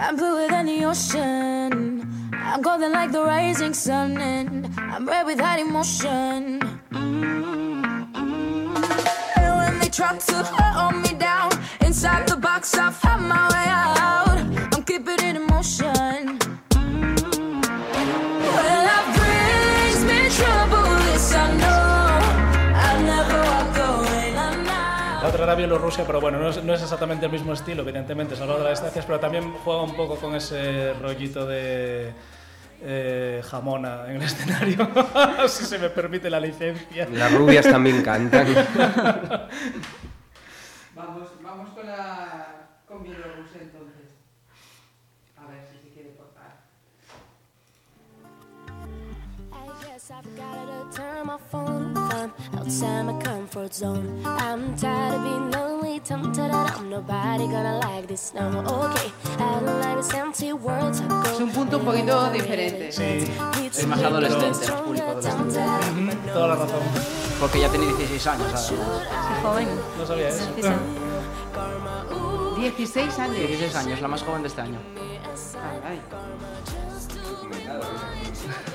I'm bluer than the ocean. I'm golden like the rising sun, and I'm red without emotion. Mm, mm. And when they try to hold me down, inside the box I found my way out. Era Bielorrusia, pero bueno, no es, no es exactamente el mismo estilo, evidentemente, salvado de las distancias, pero también juega un poco con ese rollito de eh, jamona en el escenario, si se me permite la licencia. Las rubias también cantan. Vamos, vamos con la con Bielorrusia entonces. Es un punto un poquito diferente. Sí, Es más adolescente, público toda la razón. Porque ya tiene 16 años, además. Joven. No sabía eso. Sí, sí. 16 años. 16 años, la más joven de este año. Caray.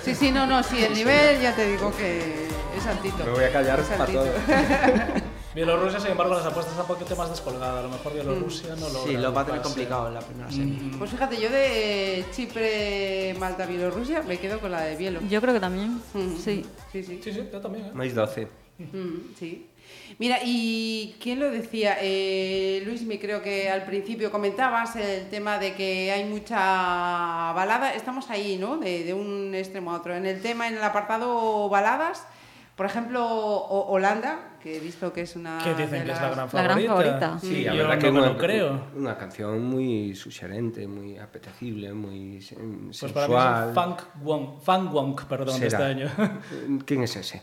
Sí, sí, no, no, sí, el nivel ya te digo que es altito. Me voy a callar Es para altito. todo. Bielorrusia, sin embargo, las apuestas están un poquito más descolgada. A lo mejor Bielorrusia no logra. Sí, lo va a tener complicado en la primera serie. Pues fíjate, yo de Chipre, Malta, Bielorrusia me quedo con la de Bielo. Yo creo que también. Mm. Sí. Sí, sí. Sí, sí, yo también. ¿eh? Más 12. Mm, sí. Mira, ¿y quién lo decía? Eh, Luis, me creo que al principio comentabas el tema de que hay mucha balada. Estamos ahí, ¿no? De, de un extremo a otro. En el tema, en el apartado baladas, por ejemplo, O- Holanda, que he visto que es una. Que dicen de que es la gran La gran favorita. favorita. Sí, la yo verdad no que me una, lo creo. una canción muy sugerente, muy apetecible, muy sen- Pues para mí es sensual. funk wonk, funk wonk, perdón, de este año. ¿Quién es ese?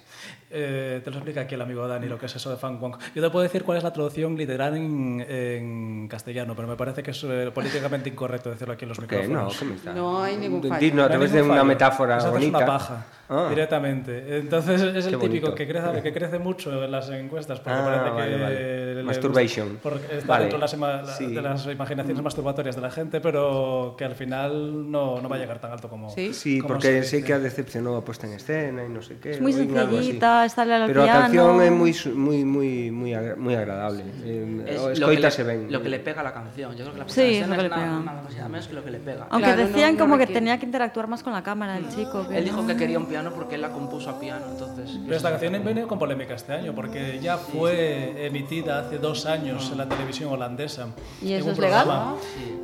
Eh, te lo explica aquí el amigo Dani lo que es eso de funk wonk. Yo te puedo decir cuál es la traducción literal en, en castellano, pero me parece que es eh, políticamente incorrecto decirlo aquí en los ¿Qué? No, micrófonos. ¿qué me está? No hay ningún fallo. Dino, a No hay través de ningún una fallo. metáfora Esa es bonita. una paja, Ah. directamente. Entonces es el Qué típico que crece, que crece mucho en las encuestas, porque Ah, parece que... vale, vale. le Masturbation. Porque está Vale, dentro de las, sí. de las imaginaciones masturbatorias de la gente, pero que al final no, no va a llegar tan alto como... Sí. Sí, como porque sé que ha decepcionado a puesta en escena y no sé qué. Es muy oí sencillita, sale al Pero piano. la canción es muy, muy, muy, muy, agra- muy agradable. Eh, Es o lo que, escoita le, se ven. lo que le pega a la canción. Yo creo que la Sí, es lo que le pega. nada nada menos que lo que le pega. Aunque Claro, no- decían no como que requiere. tenía que interactuar más con la cámara el chico. que Él dijo no- que quería un piano porque él la compuso a piano, entonces... Pero esta canción viene con polémica este año, porque ya fue emitida hace dos años en la televisión holandesa. ¿Y eso es legal? programa.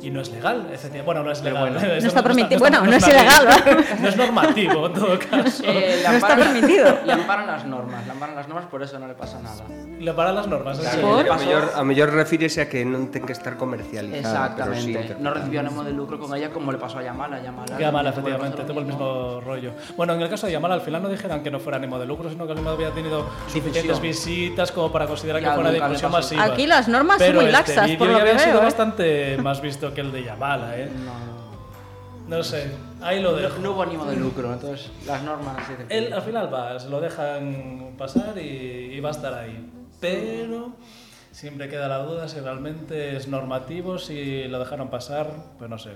Y no es legal, efectivamente. Bueno, no es legal. bueno. No está permitido. Bueno, no es ilegal. No es normativo, en todo caso. Eh, le No está permitido. Le amparan las normas, le amparan las normas, por eso no le pasa nada. Le paran las normas. es Claro, a mellor, a mellor refírese a que non ten que estar comercializada. pero sí Exactamente. no recibió ánimo de lucro con ella como le pasó a Yamala. Yamala, Yamala, efectivamente, tuvo el mismo rollo. Bueno, en el caso de Yamala, al final no dijeron que no fuera ánimo de lucro, sino que final había tenido suficientes visitas como para considerar que fuera difusión masiva. Aquí las normas son muy este laxas, por lo que había sido veo, ¿eh? bastante más visto que el de Yamala, ¿eh? No sé, ahí lo dejo. No, no hubo ánimo de lucro, entonces las normas Él al final va, se lo dejan pasar y, y va a estar ahí. Pero siempre queda la duda si realmente es normativo, si lo dejaron pasar, pues no sé.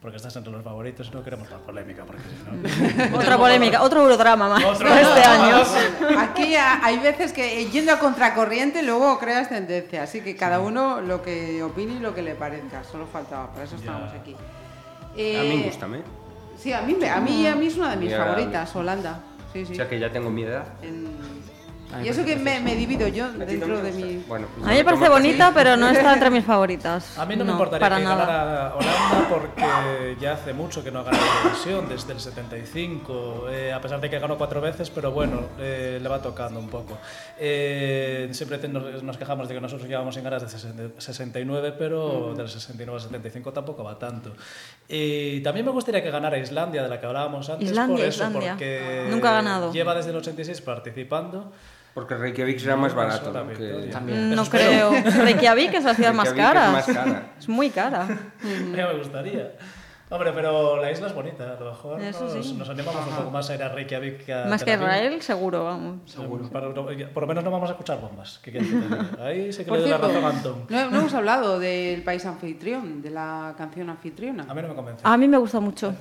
Porque estás entre los favoritos y no queremos la polémica, porque si no... Otra polémica, otro eurodrama más Otro este año. Aquí ha- hay veces que eh, yendo a contracorriente luego creas tendencia, así que cada uno lo que opine y lo que le parezca, solo faltaba, para eso estábamos aquí. A Eh, mí gustame. Sí, a mí, me- a mí, a mí es una de mis favoritas, Holanda. Sí, sí. O sea que ya tengo mi edad. En- A Y eso que me, me divido yo ¿A ti no dentro de mi... Bueno, pues A mí me parece bonita, pero no está entre mis favoritas. A mí no, me importaría para que nada. ganara Holanda porque ya hace mucho que no gana la Eurovisión, desde el 75, eh, a pesar de que ganó cuatro veces, pero bueno, eh, le va tocando un poco. Eh, siempre nos, nos quejamos de que nosotros llevamos en ganas de 60 69, pero del 69 al 75 tampoco va tanto. Y también me gustaría que ganara Islandia, de la que hablábamos antes, Islandia, por eso, Islandia. porque Nunca ha ganado. lleva desde el 86 participando. Porque Reykjavik será más barato. ¿no? que- Victoria. También. No creo. Reykjavik es la ciudad más cara. es más cara. Es muy cara. Ya me gustaría. Hombre, pero la isla es bonita. A lo mejor Eso nos, sí. nos animamos un poco más a ir a Reykjavik que a Más que Aviv. Israel, seguro, vamos. Seguro. Para- por lo menos no vamos a escuchar bombas. ¿Qué quieres que? Ahí sí que le la razón a Antón. no, no hemos hablado del país anfitrión, de la canción anfitriona. A mí no me convence. A mí me gusta mucho.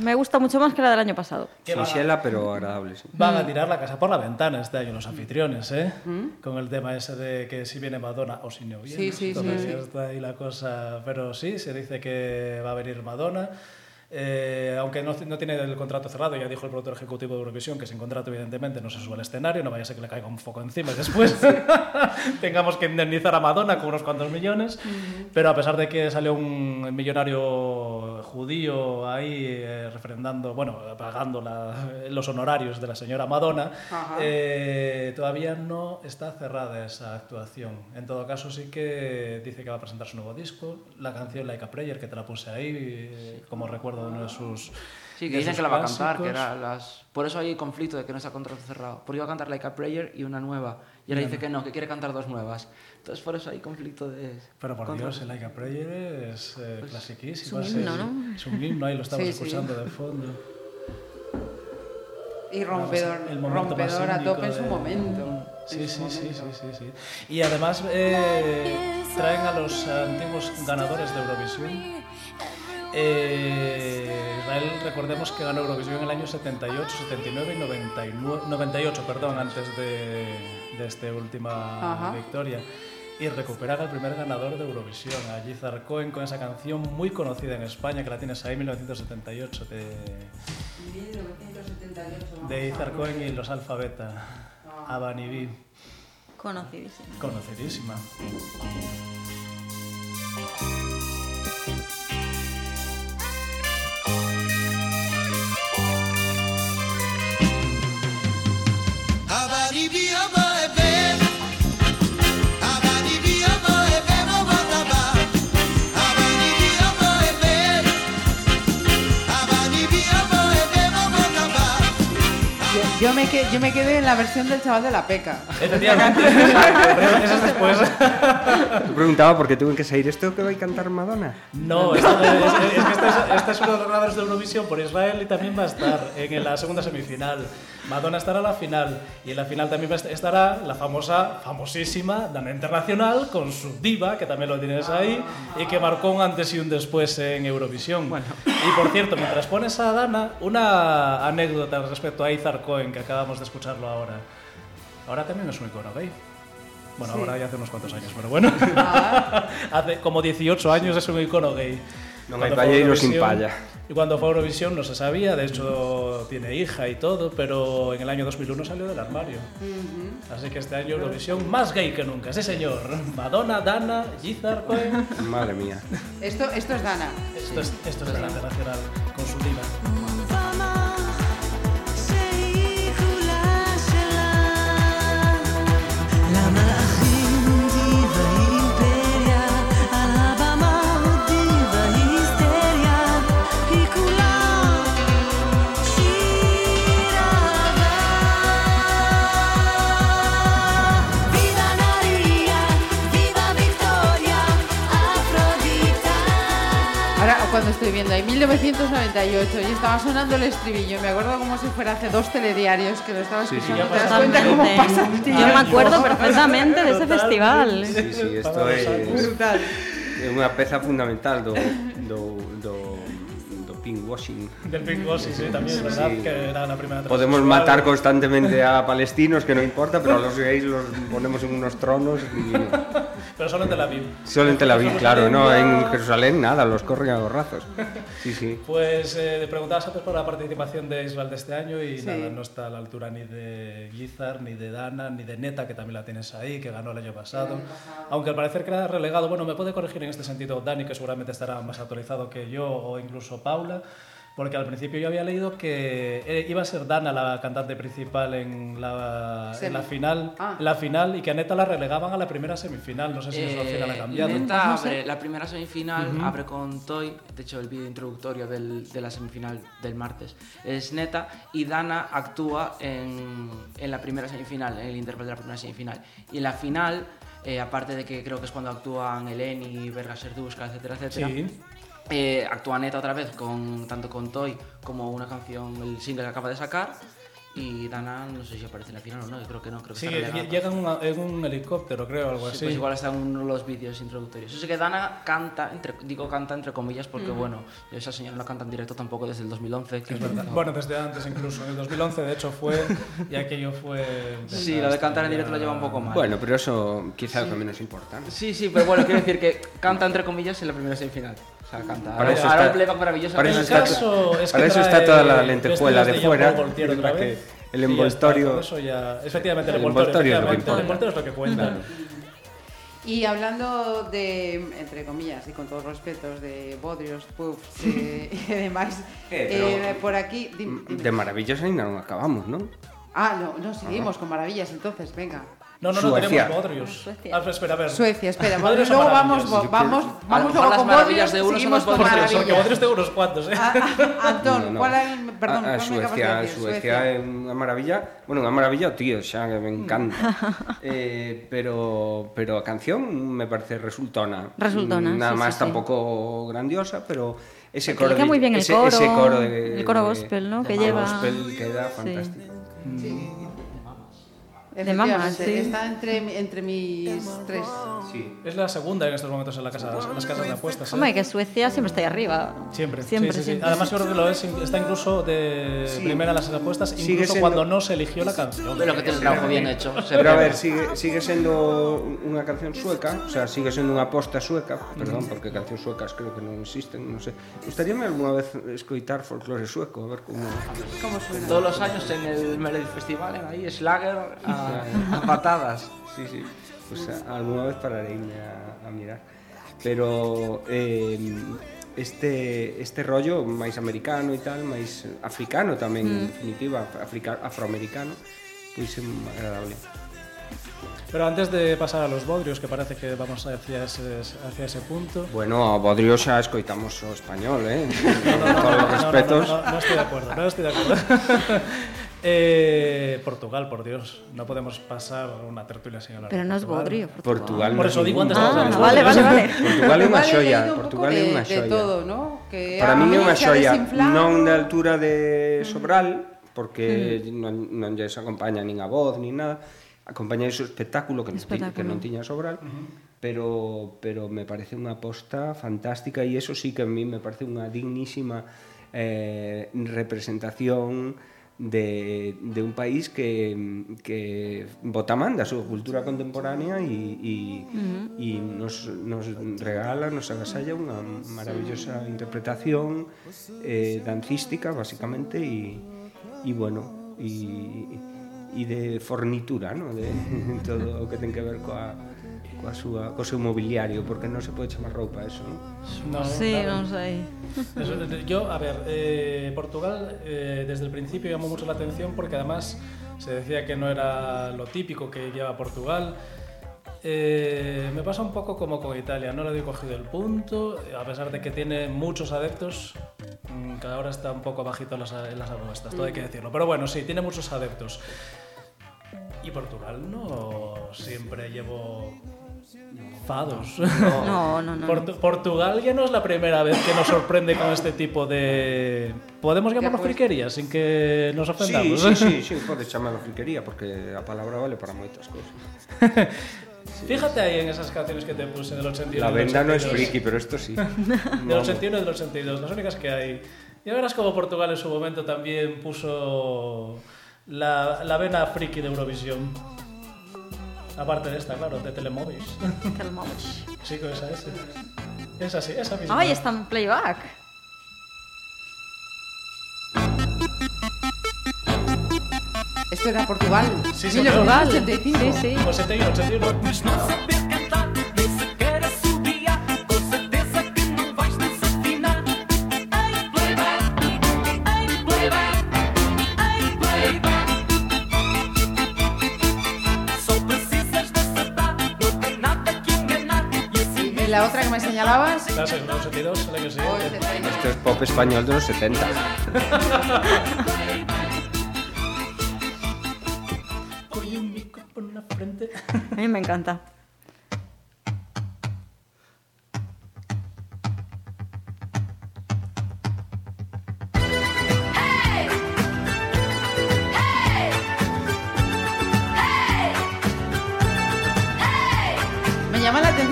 Me gusta mucho más que la del año pasado. ¿Qué van a- Chinchela, pero agradable. sí. Van a tirar la casa por la ventana este año los anfitriones, ¿eh? Con el tema ese de que si viene Madonna o si no viene. Sí, sí, Entonces sí. ya está ahí la cosa. Pero sí, se dice que va a venir Madonna. funciona. Eh, aunque no, no tiene el contrato cerrado, ya dijo el productor ejecutivo de Eurovisión que sin contrato, evidentemente, no se sube al escenario, no vaya a ser que le caiga un foco encima y después tengamos que indemnizar a Madonna con unos cuantos millones. Pero a pesar de que salió un millonario judío ahí eh, refrendando, bueno, pagando la- los honorarios de la señora Madonna, eh, todavía no está cerrada esa actuación. En todo caso, sí que dice que va a presentar su nuevo disco, la canción Like a Prayer, que te la puse ahí eh, como recuerdo de uno de sus. Sí, de que dicen que la va a cantar, que era las... Por eso hay conflicto de que no está contrato cerrado. Porque iba a cantar Like a Prayer y una nueva. Y ahora dice que no, que quiere cantar dos nuevas. Entonces por eso hay conflicto de... Pero por. Dios, el Like a Prayer es eh, clasiquísimo. es un himno, ¿no? Es un himno, ahí lo estamos Sí, sí. escuchando de fondo. Y rompedor, El rompedor a tope en su de- momento. Sí, sí, sí, sí, sí, sí. Y además eh, traen a los antiguos ganadores de Eurovisión. Eh, Israel, recordemos que ganó Eurovisión en el año 78, 79 y 99, 98, perdón, antes de, de esta última Ajá. victoria. Y recuperar al primer ganador de Eurovisión, a Gizar Cohen, con esa canción muy conocida en España, que la tienes ahí, 1978, de, de Izar Cohen y los Alfa Beta, Abanibi, Conocidísimo. conocidísima. Yo, me que- yo me quedé en la versión del chaval de la peca. Efectivamente, eso es después. Te preguntaba por qué tuve que salir esto que va a cantar Madonna. No, esto es, es- es que este es, este es uno de los ganadores de Eurovisión por Israel y también va a estar en la segunda semifinal. Madonna estará en la final y en la final también estará la famosa, famosísima Dana Internacional con su diva, que también lo tienes ahí, y que marcó un antes y un después en Eurovisión. Y por cierto, mientras pones a Dana, una anécdota respecto a Izar Cohen, que acabamos de escucharlo ahora. Ahora también es un icono gay. Bueno, Sí. ahora ya hace unos cuantos años, pero bueno. hace como 18 años es un icono gay. No me Cuando vaya fue y no sin palla. Y cuando fue a Eurovisión no se sabía, de hecho tiene hija y todo, pero en el año 2001 salió del armario. Así que este año Eurovisión más gay que nunca, sí señor. Madonna, Dana, Gizar. Madre mía. Esto, esto es Dana. Esto es, esto es de la internacional, con su diva. estoy viendo ahí, 1998, y estaba sonando el estribillo. Me acuerdo como si fuera hace dos telediarios que lo estaba escuchando. Sí, ¿Te das cuenta cómo pasa el tío? Yo me acuerdo perfectamente de ese festival. Sí, sí, esto es. Brutal. É unha peza fundamental do, do, do do pinkwashing. Del pinkwashing, sí, también, ¿verdad? Sí. Que era la primera Podemos matar constantemente a palestinos, que no importa, pero a los gays los ponemos en unos tronos y... Pero solo en Tel Aviv. solo en Tel Aviv, claro, no, en. Jerusalén nada, los corren a gorrazos. Sí, sí. Pues eh, preguntabas antes por la participación de Israel de este año y Sí. nada, no está a la altura ni de Gizar, ni de Dana, ni de Neta, que también la tienes ahí, que ganó el año pasado. Aunque al parecer queda relegado, bueno, me puede corregir en este sentido Dani, que seguramente estará más actualizado que yo, o incluso Paula, Porque al principio yo había leído que eh, iba a ser Dana la cantante principal en la, en la final, Ah. la final y que a Neta la relegaban a la primera semifinal. No sé si eso al final ha Eh, cambiado. Neta abre la primera semifinal, abre con Toy, de hecho el vídeo introductorio del- de la semifinal del martes es Neta, y Dana actúa en, en la primera semifinal, en el intérprete de la primera semifinal. Y en la final, eh, aparte de que creo que es cuando actúan Eleni, Verga Serduska, etcétera, etcétera, Sí. Eh, actúa Neta otra vez, con, tanto con Toy como una canción, el single que acaba de sacar. Y Dana, no sé si aparece en la final o no, yo creo que no, creo que Sí, llega en, una- en un helicóptero, creo, algo Sí, así. pues igual está en uno de los vídeos introductorios. Yo sé que Dana canta, entre, digo canta entre comillas porque, bueno, esa señora no canta en directo tampoco desde el 2011. que Es verdad. no- Bueno, desde antes incluso. En el 2011, de hecho, fue. Y aquello fue. Sí, lo de cantar en directo lo lleva un poco mal. Bueno, pero eso quizá es lo menos importante. Sí, sí, pero bueno, quiero decir que canta entre comillas en la primera semifinal. O sea, canta. Para eso ahora está- un playback maravilloso. para que eso no está, es- caso es que para eso está trae toda la lentejuela de fuera. Para que el envoltorio. ya, efectivamente, el El envoltorio, envoltorio es lo que el envoltorio es lo que cuenta. Y hablando de, entre comillas, y con todos los respetos, de bodrios, puffs eh, y demás, Eh, eh, por aquí... dim-. De maravillas ainda non acabamos, non? Ah, no, no, seguimos con maravillas, entonces, venga. No, no, no, Suecia. tenemos Bodrius. Suecia. Ah, espera, a ver. Suecia, espera. Bodrius luego vamos, vamos, vamos, vamos luego con Bodrius de unos seguimos con maravillas. Porque Bodrius de unos cuantos, eh. A, a, Antón, no, no. cuál é. Perdón, a, a Suecia, decir? Suecia é unha maravilla. Bueno, unha maravilla, tío, xa que me encanta. eh, pero pero a canción me parece resultona. Resultona, Nada sí, máis sí, tampouco sí. grandiosa, pero ese coro, queda muy bien el ese, coro, ese coro de, el coro gospel, ¿no? que lleva gospel queda fantástico. Sí. Mm. Sí. De Efectivamente, sí. Está entre, entre mis tres. Sí. Es la segunda en estos momentos en, la casa, en las casas de apuestas. ¿eh? Hombre, que Suecia siempre está ahí arriba. Siempre, Siempre, sí, sí, sí. siempre. Además, yo creo que lo es, está incluso de primera en las apuestas, Sigue incluso siendo- cuando no se eligió la canción. Pero que tiene un trabajo bien hecho. Pero a ve. ver, sigue, sigue sendo unha canción sueca, o sea, sigue sendo unha aposta sueca, perdón, porque cancións suecas creo que non existen, non sei. Gustaríame algunha vez escoitar folclore sueco, a ver como... ¿Cómo suena? Todos los años en el Melody Festival, en ahí, Schlager a, a, patadas. Sí, sí. Pues a, alguna vez pararé a, a mirar. Pero eh, este, este rollo máis americano e tal, máis africano tamén, mm. en definitiva, africa, afroamericano, pois é agradable. Pero antes de pasar a los bodrios, que parece que vamos hacia ese, hacia ese punto... Bueno, a bodrios xa escoitamos o español, eh? No, no, no, Con no, los no, respetos... No, no, no, no, no estoy de acuerdo, no estoy de acuerdo. Eh, Portugal, por Dios. No podemos pasar una tertulia sin hablar. Pero no es bodrio. Portugal. Portugal por eso digo antes. Ah, no, vale, vale, vale. Portugal é unha xoia. Portugal é unha xoia. De todo, ¿no? Que Para mí é unha xoia. Non da altura de mm. Sobral, porque mm. non, non lles acompaña nin a voz, nin nada. Acompaña ese espectáculo que, espectáculo. que non tiña Sobral. Pero pero me parece unha aposta fantástica e eso sí que a mí me parece unha dignísima eh, representación de, de un país que, que botaman da súa cultura contemporánea e, e, uh -huh. e nos, nos regala, nos agasalla unha maravillosa interpretación eh, dancística, basicamente, e, e bueno, e, e de fornitura, no? de todo o que ten que ver coa, coa súa, co seu mobiliario, porque non se pode chamar roupa eso, non? No, Sí, claro. no sé. Eso, yo, a ver, eh, Portugal eh, desde el principio llamó mucho la atención porque además se decía que no era lo típico que lleva Portugal. Eh, me pasa un poco como con Italia, no le doy cogido el punto, a pesar de que tiene muchos adeptos, mm, cada hora está un poco bajito en las, en las apuestas, todo hay que decirlo. Pero bueno, sí, tiene muchos adeptos. Y Portugal no siempre llevó fados. No, no, no. Portu- Portugal ya no es la primera vez que nos sorprende con este tipo de... ¿Podemos llamarlo pues- friquería sin que nos Sí, ofendamos? sí, sí, sí, podes chamarlo friquería, porque a palabra vale para moitas cousas. Fíjate ahí en esas canciones que te puse del 81 La y del venda no es 82. friki, pero esto sí. Del 81 y del 82, las únicas que hay. Ya verás como Portugal en su momento también puso la, la vena friki de Eurovisión. Aparte de esta, claro, de Telemóviles. Calmamos. Sí, con esa, esa. Esa sí, esa misma. Ay, está en playback. Esto era Portugal. Sí, señor. novecientos 85. Sí, sí. 81, 81. La otra que me señalabas. Claro, sí, el 82, el año siguiente. Esto es pop español de los 70. Oye, un mico por una frente. A mí me encanta.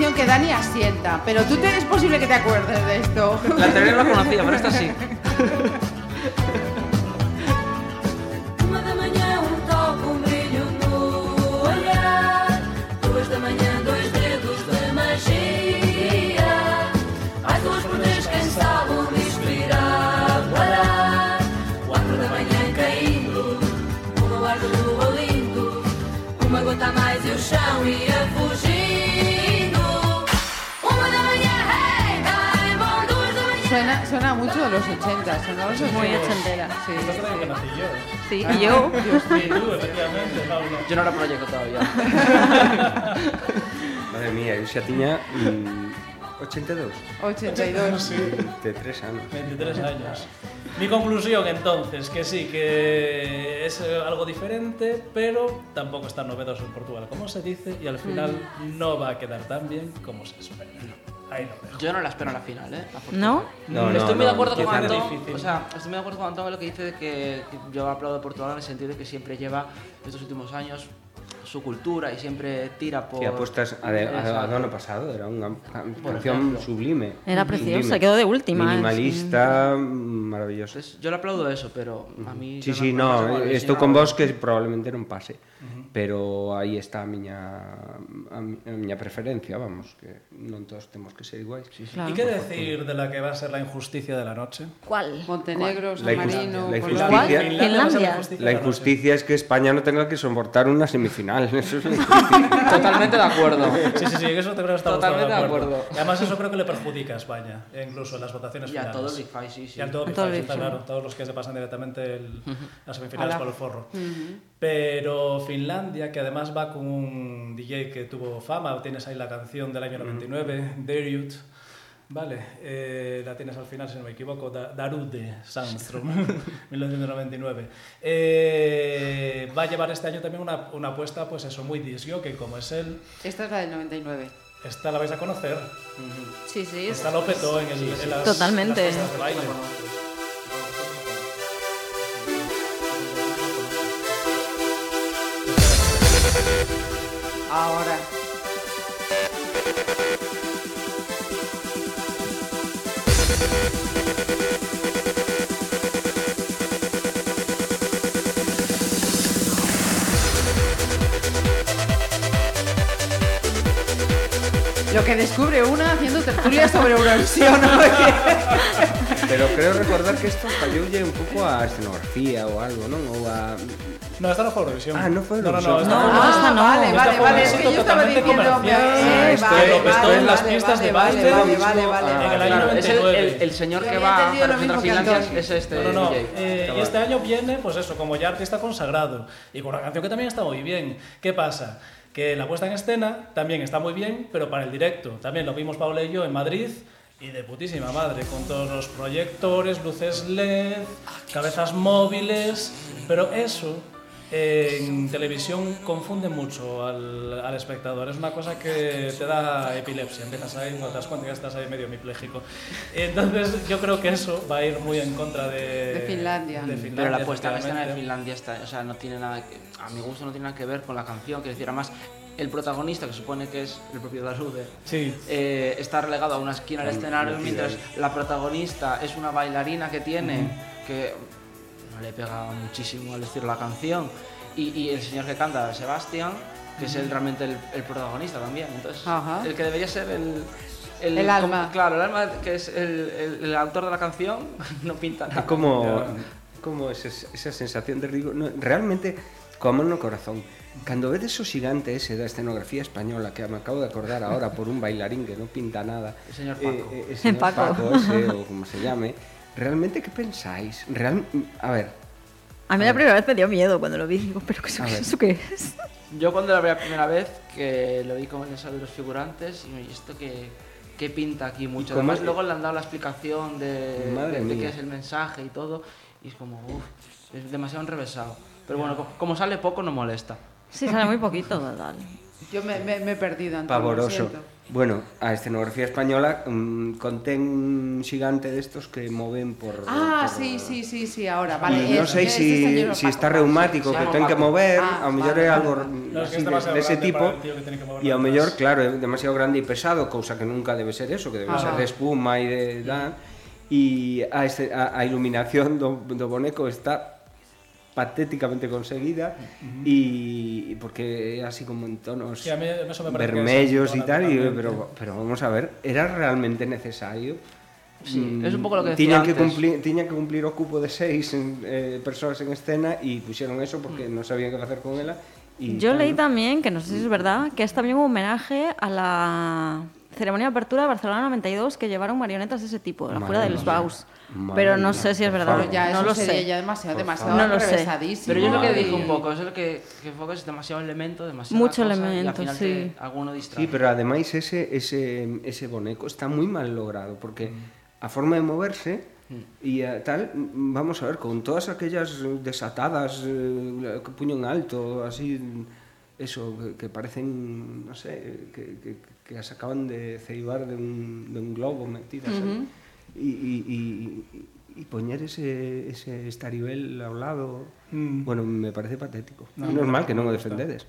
Atención que Dani asienta, pero tú te, es posible que te acuerdes de esto. La anterior la conocía, pero esta sí. Sí. Que nací yo. Sí, y yo. Y tú, efectivamente, Paula. Yo no era proyecto todavía. Madre mía, yo xa tiña mm, 82. 82. De tres años. 23 años. Mi conclusión entonces, que sí, que es algo diferente, pero tampoco es tan novedoso en Portugal como se dice y al final no va a quedar tan bien como se espera. Ahí lo dejo. Yo no la espero en la final, ¿eh? A ¿No? No, no, estoy muy de no, acuerdo con Antón. O sea, estoy muy de acuerdo con Antón en lo que dice de que, que yo aplaudo a Portugal en el sentido de que siempre lleva estos últimos años su cultura y siempre tira por. Que apuestas a, de, a, a Exacto. do ano pasado, era unha Por canción ejemplo. sublime. Era preciosa, quedó de última, ¿eh? Minimalista, maravillosa. Entonces, yo le aplaudo eso, pero a mí. Sí, sí, no no, igual, con vos que probablemente non pase. Pero aí está a miña a, mi- a miña preferencia, vamos, que non todos temos que ser iguais. Claro. ¿Y qué decir de la que va a ser la injusticia de la noche? ¿Cuál? Montenegro, La San injusticia- Marino, la injusticia- la injusticia La injusticia es que España no tenga que soportar una semifinal. Eso es. Totalmente de acuerdo. Sí, sí, sí, eso te creo que estamos Totalmente de acuerdo. Y además eso creo que le perjudica a España, incluso en las votaciones Y a finales. todo el Big Five, sí, sí. Y a todo el A Big Five, está claro, todos los que se pasan directamente el- las semifinales A la- por el forro. Pero Finlandia, que además va con un DJ que tuvo fama, tienes ahí la canción del año 99, Dariut, Vale, eh, la tienes al final, si no me equivoco, Da- Darude Sandstrom, 1999. Eh, va a llevar este año también una, una apuesta, pues eso, muy disco, que como es él, Esta es la del 99. esta la vais a conocer. Sí, sí. Esta lo petó en, el, en las, Totalmente. en las pistas de baile. Ahora. Lo que descubre una haciendo tertulia sobre Eurovisión. ¿no? Pero creo recordar que esto falloulle un pouco a escenografía ou algo, non? Ou a... No, esta no fue Eurovisión. Ah, no fue No, no, no. Eurovisión. esta No, fue- esta no. vale, vale, vale. Es que yo estaba diciendo. comercial. eh, esto vale, lo petó vale, en las vale, pistas de baile. Vale, vale, vale. Claro, es el, 99. el- el señor que va a representar Finlandia es este No, no, no. DJ. Eh, y este año viene, pues eso, como ya artista consagrado. Y con una canción que también está muy bien. ¿Qué pasa? Que la puesta en escena también está muy bien, pero para el directo. También lo vimos Paula y yo en Madrid. Y de putísima madre, con todos los proyectores, luces LED, cabezas móviles. Pero eso en televisión confunde mucho al, al espectador. Es una cosa que te da epilepsia. Empiezas ahí, no te das cuenta que estás ahí medio hemipléjico. Entonces, yo creo que eso va a ir muy en contra de, De Finlandia. de Finlandia, Pero la puesta en escena de. Finlandia está, o sea, no tiene nada que, a mi gusto no tiene nada que ver con la canción, quiero decir, además el protagonista, que supone que es el propio Darude, Sí. eh, está relegado a una esquina del escenario mientras la protagonista es una bailarina que tiene que no le pega muchísimo al decir la canción y, y el señor que canta, Sebastián, que es el, realmente el, el protagonista también, entonces Ajá. el que debería ser el... El alma. como- claro, el alma que es el, el- el autor de la canción no pinta nada. como, como esa, esa sensación de rigor. No, realmente, como no corazón. Cando vedes o xigante ese da escenografía española que me acabo de acordar ahora por un bailarín que non pinta nada El señor Paco. eh, eh, el señor Paco. Paco ese, o como se llame realmente qué pensáis? Real, a ver, A mí la primera vez me dio miedo cuando lo vi. Digo, ¿pero qué, A ver. eso qué es? Yo cuando la vi la primera vez, que lo vi como en el de los figurantes, y me, ¿y esto qué, que pinta aquí mucho. Además, es? luego le han dado la explicación de, Madre de- de qué es el mensaje y todo, y es como, uff, es demasiado enrevesado. Pero bueno, co- como sale poco, no molesta. Sí, sale muy poquito, total. Yo me, me- me he perdido, lo Pavoroso. Bueno, a escenografía española um, contén un xigante destos que moven por... Ah, por, sí, sí, sí, sí, ahora, vale. Non sei si, si está reumático, que ten que mover, ah, ao mellor vale, é algo no, así, de, de ese tipo, e ao mellor, claro, é demasiado grande e pesado, cousa que nunca debe ser eso, que debe ah, ser de espuma e de... Da, e a, a, a iluminación do, do boneco está patéticamente conseguida y porque así como en tonos Sí, vermellos y tal, y, pero, pero vamos a ver, ¿era realmente necesario? Sí, Mm, es un poco lo que decía tiñan que antes. cumplir tiñan que cumplir o cupo de seis eh, persoas en escena y pusieron eso porque Mm. no sabían qué hacer con ella y Yo tal, leí también, que no sé si es verdad, que es también un homenaje a la ceremonia de apertura de Barcelona 92 que llevaron marionetas de ese tipo, la Madre Jura de los. Baus. Madre pero no sé si es verdad. Pero ya no eso lo sería sé. ya demasiado, demasiado no lo sé. Pero yo lo que dije un poco, eso es lo que, que foco es demasiado elemento, demasiado. Mucho cosa, elemento, y al final sí. Te, alguno distrae. Sí, pero además ese, ese, ese boneco está muy mal logrado, porque mm. a forma de moverse mm. y a, tal, vamos a ver, con todas aquellas desatadas, eh, puño en alto, así, eso, que, que parecen, no sé, que, que, que, las acaban de ceibar de un, de un globo metidas. Ahí Y, y, y, y poner ese, ese estaribel ao lado, Mm. bueno, me parece patético. No, No, no, normal no, que non o me defendedes.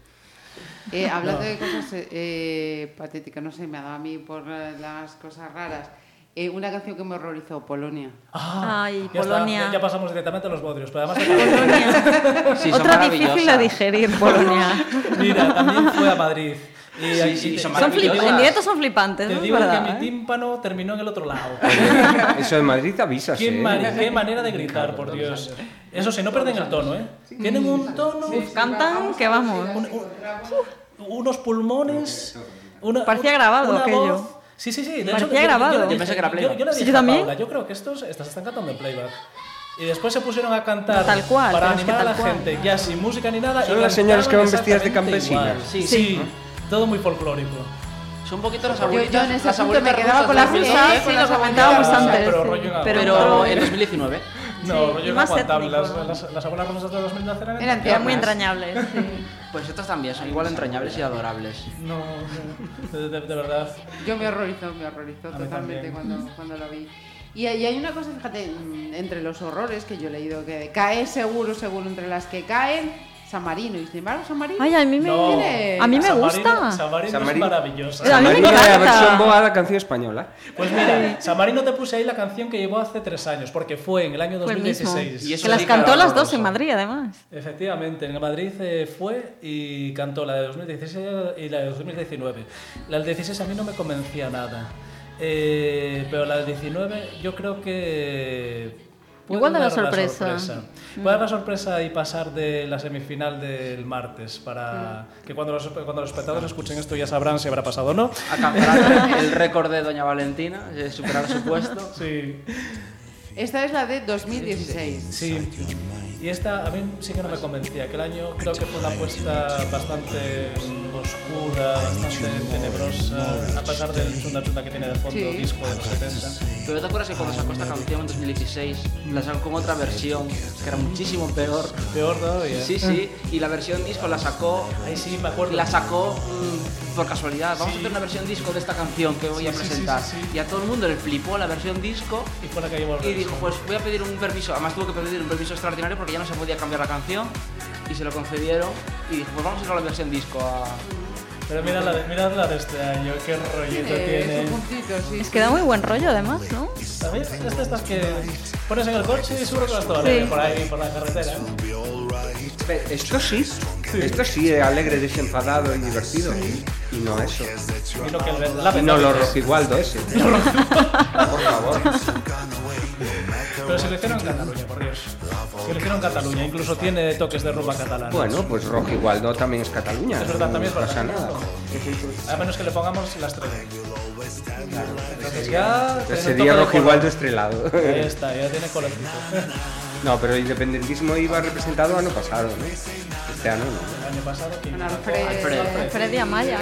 Eh, hablando de cosas eh, eh, patéticas, no sé, me ha dado a mí por eh, las cosas raras. Eh, una canción que me horrorizó, Polonia. Ah, Ay, ya Polonia. ya, ya pasamos directamente a los bodrios, pero además de Polonia. Sí, Otra difícil maravillosas. digerir, Polonia. Mira, también fue a Madrid. Y, Sí, sí, y- son Son en directo son flipantes, Te digo que verdad, mi ¿eh? tímpano terminó en el otro lado. Eso de Madrid avisas, ¿Qué, eh. qué manera de gritar, por Dios. Eso sí, no pierden el tono, ¿eh? Tienen un tono, Cantan que vamos. un- un- unos pulmones. Una, Parecía grabado una aquello. voz. Sí, sí, sí. De Parecía hecho, yo- grabado. Yo, pensé que era yo- playback. yo le Sí, dije a también. Paula, yo creo que estos estas están cantando en playback. Y después se pusieron a cantar Tal cual, para pero es que animar a la tal cual. gente, ya sin música ni nada. Son las señoras que van vestidas de campesinas. igual. Sí. Sí, todo muy folclórico. Son un poquito las Yo, abuelitas. yo en ese las punto me quedaba rusas con las rusas, sí, las comentábamos antes. Pero rollo en Pero, Pero en 2019. No, Sí, rollo y más inaguantable. Las, las, las abuelas rusas de 2012 eran Eran Eran muy entrañables, sí. Pues estas también son igual entrañables y adorables. No, no, de, de- de verdad. Yo me horrorizó, me horrorizó totalmente cuando, cuando lo vi. Y, y hay una cosa, fíjate, mm, entre los horrores que yo he leído, que cae seguro, seguro, entre las que caen, San Marino. Y sin embargo, San Marino... Ay, a mí me, No. tiene- a mí me San gusta. Marino, San Marino San es Marino. maravillosa. A mí me Marina é a encanta. versión boa da canción española. Pues mira, San Marino te puse ahí la canción que llevó hace tres años, porque fue en el año Fue el mismo. 2016. Y eso Que las cantó las dos en Madrid, además. Efectivamente, en Madrid eh, fue y cantó la de 2016 y la de 2019. La del 16 a mí no me convencía nada, Eh, pero la del 19 yo creo que... puede Igual da la dar sorpresa. Puede dar la sorpresa y pasar de la semifinal del martes, para que cuando los, cuando los espectadores escuchen esto ya sabrán si habrá pasado o no. Alcanzará el récord de Doña Valentina, de superar su puesto. Sí, Esta es la de 2016. Sí, y esta a mí sí que no me convencía. Aquel año creo que fue una apuesta bastante oscura, bastante tenebrosa, a pesar del chunda chunda que tiene de fondo, Sí. disco de los 70. Pero te acuerdas que cuando sacó esta canción en 2016, la sacó con otra versión, que era muchísimo peor. Peor todavía. Sí, sí, y la versión disco la sacó, Ahí sí me acuerdo. la sacó mm, por casualidad. Vamos a hacer una versión disco de esta canción que voy a Sí, sí, sí, presentar. sí, sí. Y a todo el mundo le flipó la versión disco Y fue la que llevó el y dijo, pues voy a pedir un permiso. Además tuvo que pedir un permiso extraordinario porque ya no se podía cambiar la canción y se lo concedieron y dijo, pues vamos a ir a la versión disco a... Pero mira la, de, mirad la de este año, qué rollito Tiene tiene. su puntito, sí. Es que da muy buen rollo, además, ¿no? ¿Sabéis? Es de estas que pones en el coche y seguro que vas todo alegre por ahí, por la carretera. ¿eh? Esto sí, esto sí es alegre, desenfadado y divertido. Y no eso. Y no que el, la Y no lo rojigualdo ese. Por favor. Pero se lo hicieron en Cataluña, por Dios. Se lo hicieron en Cataluña, incluso tiene toques de rumba catalana. Bueno, pues Rojigualdo también es Cataluña. Es verdad, también es no pasa nada. A menos que le pongamos las tres. Entonces ya. de Rojigualdo estrelado. Ahí está, ya tiene colorcito. No, pero el independentismo iba representado año pasado, ¿no? Este año no. El año pasado, ¿quién? Con Alfred, Alfred. Freddy Amaya.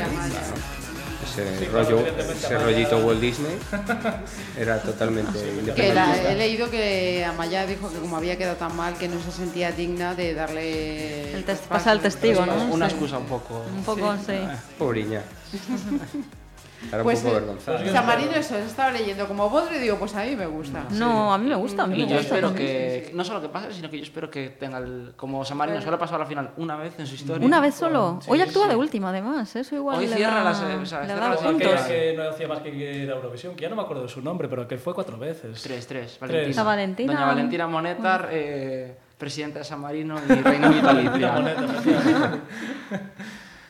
Ese rollo, ese rollito Walt Disney era totalmente Que la- independentista. he leído que Amaya dijo que como había quedado tan mal que no se sentía digna de darle El tes- paso. pasa el testigo, ¿no? Una Sí. excusa un poco. Un poco, sí. Pobriña. Era un Pues poco eh, avergonzada. San Marino eso, estaba leyendo como Bodre y digo, pues a mí me gusta. No, a mí me gusta, a mí Y me yo gusta. espero que, no solo que pase, sino que yo espero que tenga el, como San Marino solo ha pasado a la final una vez en su historia. Una vez solo. Hoy actúa de última, además. Eso igual Hoy le cierra da, las, o sea, le cierra da puntos. Que no hacía más que ir a Eurovisión, que ya no me acuerdo de su nombre, pero que fue cuatro veces. Tres, tres. Tres. La Valentina. Doña Valentina Monetar, eh, presidenta de San Marino y reina vitalicia.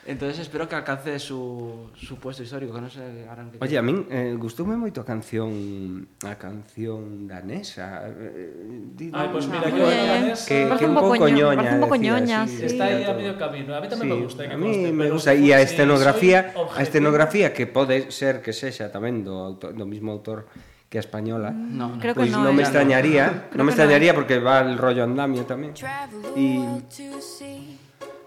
Entonces espero que alcance su, su puesto histórico, que no sei ahora que Oye, a min eh, gustoume moito a canción a canción danesa. Eh, Ai, pois pues mira, ah, yo danesa que, que un pouco ñoña, un pouco ñoña, sí. Está aí a medio camino. A mí tamén sí, me gusta que A mí coste, me gusta e a escenografía, a escenografía que pode ser que sexa tamén do autor, do mismo autor que a española. No, no. Creo pois pues no, non me eh. extrañaría, no. non me extrañaría eh. porque va el rollo andamio tamén. E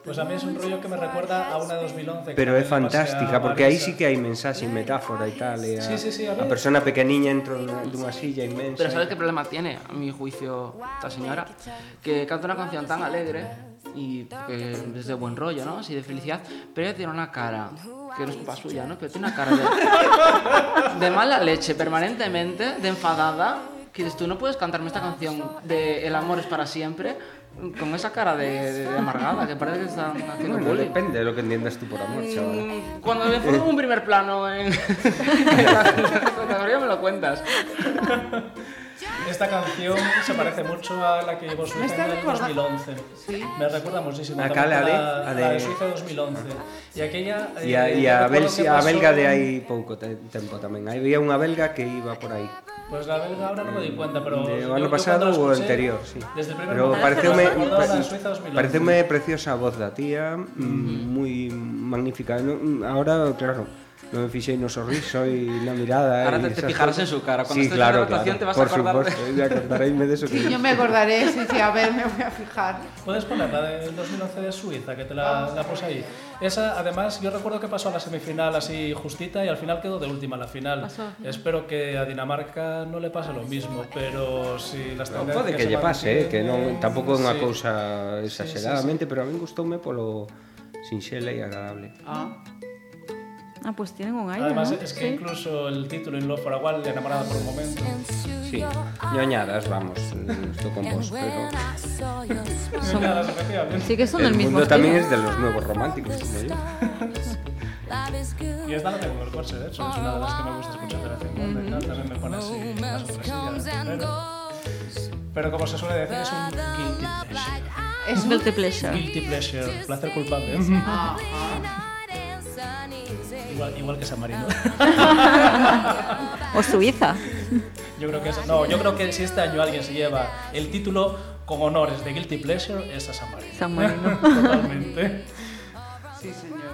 Pues a mí es un rollo que me recuerda a una de 2011. que pero a fantástica porque Marisa. sí que hai mensaxe, metáfora e tal, e a, Sí, sí, sí, a a persona pequeniña entro dunha silla inmensa. Pero ¿sabes qué problema tiene, a mi juicio, esta señora? Que canta una canción tan alegre y que es de buen rollo, ¿no? Así de felicidad, pero ella tiene una cara, que no es culpa suya, ¿no? Pero tiene una cara de, de mala leche permanentemente, de enfadada, que dices tú, no puedes cantarme esta canción de El amor es para siempre con esa cara de, de amargada, que parece que están haciendo Bueno, bullying. depende de lo que entiendas tú por amor, chaval. Cuando me pongo un primer plano en, en la fotografía me lo cuentas. Esta canción se parece mucho a la que llevó Suiza en el recordando- 2011. Sí. Me recuerda muchísimo. A también cala de- la, a la de- Suiza 2011. Y aquella... A, eh, a, recuerdo Belsi, que a belga de hai pouco te- tempo tamén. Había unha belga que iba por aí. Pues la belga ahora no me di cuenta, pero... De, o ano pasado ou la anterior, sí. Desde el primer Pero momento pareceume, la pa- Suiza 2011. pareceume preciosa a voz da tía, mm, moi magnífica. Non- Ahora, claro, non me fixei no sorriso e na mirada Ahora te, te fijarás en su cara. Cuando sí, estés claro, en la claro. te vas Por a acordar. supuesto, de... acordareime de eso que... Sí, yo me acordaré, sí, sí, a ver, me voy a fijar. Puedes poner la del 2011 de Suiza que te la, la puse ahí? Esa, además, yo recuerdo que pasó a la semifinal así justita y al final quedó de última la final. Pasó. Espero que a Dinamarca no le pase lo mismo ah, pero si las no, Pode que, que lle pase, eh, que non, tampouco é unha sí. cousa exageradamente sí, sí, sí. pero a min gustoume polo sinxela e agradable. Ah. Ah, pues tienen un aire, Además, ¿no? es que Sí. incluso el título en Love for a While, enamorada por un momento. Sí, ñoñadas, vamos, estou con vos, pero... Son- Nada, efectivamente. Sí que son El del mismo mundo también estilo. es de los nuevos románticos, como yo. Y esta la tengo en el coche, de hecho, es una de las que me gusta escuchar de vez en cuando. y tal, También me pone así una sorpresilla. Pero, pero como se suele decir, es un guilty pleasure. Es un... Guilty pleasure. Guilty pleasure, placer culpable. Ah, Igual, igual que San Marino. O Suiza. Yo creo que es, no, yo creo que si este año alguien se lleva el título con honores de Guilty Pleasure es a San Marino. San Marino. Totalmente. sí, señor.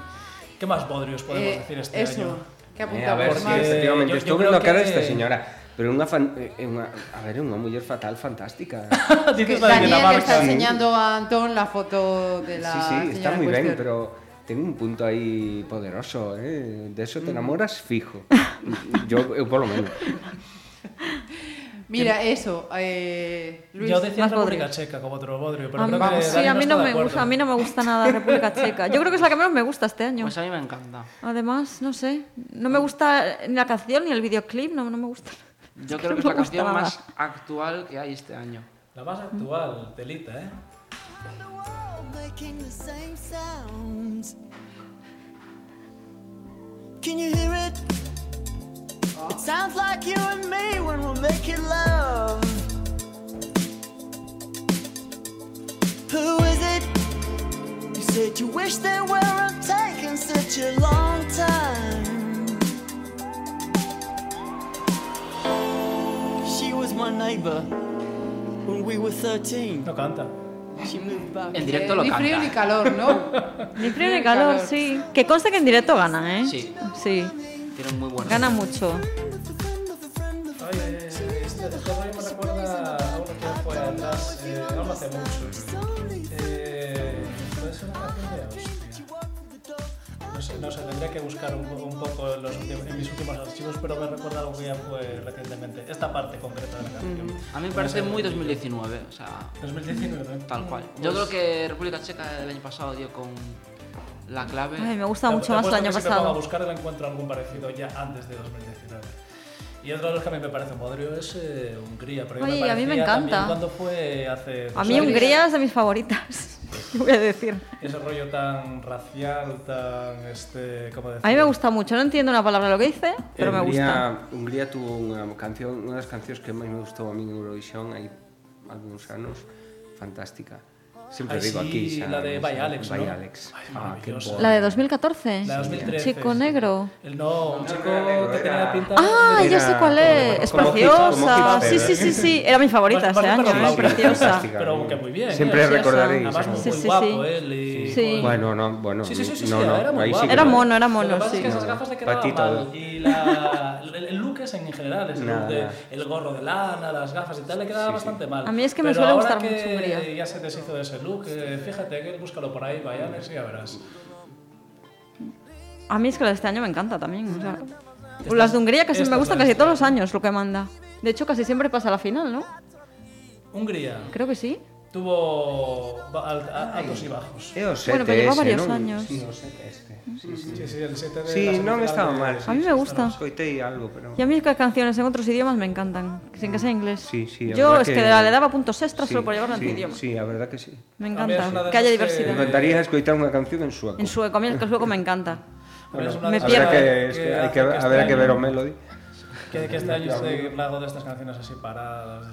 ¿Qué más bodrios podemos Eh, decir este eso, año? que Eh, a ver, sí, efectivamente, yo- yo estou vendo a cara que- desta señora, pero unha fan, é unha, a ver, unha muller fatal fantástica. Dices Que la de Daniel Dinamarca. está enseñando a Antón la foto de la sí, sí, está moi en ben, pero ten un punto aí poderoso, eh? De eso te enamoras fijo. Yo, eu polo menos. Mira, eso, eh, Luis. Yo decía República. Checa como otro bodrio, pero A mí- creo que sí, Dani a mí está no de me acuerdo. gusta, a mí no me gusta nada República Checa. Yo creo que es la que menos me gusta este año. Pues a mí me encanta. Además, no sé, no me gusta ni la canción ni el videoclip, no, no me gusta. Yo que creo no que es la canción nada. más actual que hay este año. La más actual, telita, ¿eh? Making the same sounds. Can you hear it? It sounds like you and me when we're making love. Who is it? You said you wish they weren't taking such a long time. She was my neighbor when we were 13. No canta. She moved back. En directo lo ni frío canta. ni calor, ¿no? Ni frío ni calor, sí. Que conste que en directo ganan, ¿eh? Sí. Sí, Tiene un muy buen gana mucho. Ay, eh, este, este me recuerda a uno que fue atrás, eh, no lo hace mucho. Eh, puede ser una canción de Austria. No sé, no sé, tendría que buscar un, un poco en, los últimos- en mis últimos archivos, pero me recuerda algo que ya fue recientemente. Esta parte concreta de la canción. A mí me parece muy 2019, o sea, 2019. tal cual. Pues- Yo creo que República Checa el año pasado dio con la clave. Ay, me gusta mucho te más el año que Si me pongo a pasado. buscar, le encuentro algún parecido ya antes de 2019. Y otro de los que a mí me parece un bodrio es eh, Hungría. Pero Oye, a mí me encanta. cuando fue hace A mí años. Hungría es de mis favoritas. ¿Qué voy a decir? Ese rollo tan racial, tan. Este, ¿cómo decir? A mí me gusta mucho. No entiendo una palabra de lo que dice, pero me gusta. Hungría, tuvo una canción, una das cancións que máis me gustou a mí en Eurovisión hai algúns anos, fantástica. Sempre Ay, digo sí, aquí, la de By Alex, By ¿no? Alex. Ay, ah. La de 2014. La de 2013. Chico sí. negro. El no, un chico que tenía pinta. Ah, de- ya sé cuál es. Es como hip- preciosa. como Sí, sí, sí, sí. Era mi favorita ese año. Es preciosa. Pero que muy bien. Siempre ¿eh? recordaréis. Además, muy, Sí, sí, guapo, sí. él. Y, Sí. Bueno, no, bueno, Sí, sí, sí, sí, no, sí, no, era muy guapo. mono, era Lo mono, que pasa sí. es que esas gafas le quedaban Patito. mal. Y la, el, look en general, ese look Nada. de, el gorro de lana, las gafas y tal, le quedaba bastante mal. A mí es que me Pero suele ahora gustar que mucho Hungría. ya se deshizo de ese look, eh, fíjate que búscalo por ahí, vaya, y ya verás. A mí es que la de este año me encanta también. o sea, las de Hungría casi esta me gustan casi este todos los año. años lo que manda. De hecho, casi siempre pasa a la final, ¿no? Hungría Creo que sí. tuvo a- altos y bajos. É o 7 Bueno, pero lleva ese, varios años. Sí, o 7 este. Sí, sí, sí, sí, sí non estaba mal. Sí, a mí me gusta. Escoitei algo, pero... Y a mí que as canciones en outros idiomas me encantan, sin que sea inglés. Sí, sí, Yo es que, que le daba puntos extras sí, solo por llevarlo sí, en tu idioma. Sí, a verdad que sí. Me encanta, que, que haya diversidade. Me encantaría escoitar unha canción en sueco. En sueco, a mí el que sueco me encanta. Bueno, me pierdo. Que, es que, hay que, habrá que ver o Melody. Que, que este año esté de estas canciones así paradas,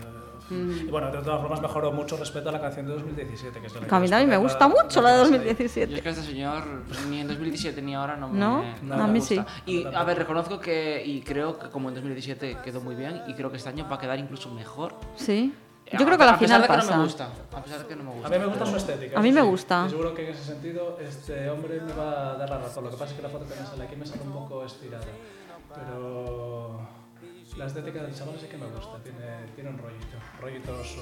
eh, Y bueno, de todas formas mejoró mucho respecto a la canción de 2017. Que, es la Que a mí también me gusta mucho la de a- Yo es 2017. que este señor ni en 2017 ni ahora no me, ¿No? no A mí gusta. sí. Y a ver, reconozco que, y creo que como en 2017 quedó muy bien, y creo que este año va a quedar incluso mejor. Sí. Yo creo que la a pesar final pasa. no me gusta. A pesar de que no me gusta. A mí me gusta su estética. A mí me sí. gusta. Y seguro que en ese sentido este hombre me va a dar la razón. Lo que pasa es que la foto que me sale aquí me sale un poco estirada. Pero la estética del chaval sí que me gusta. Tiene, tiene un rollito. Rollito oso.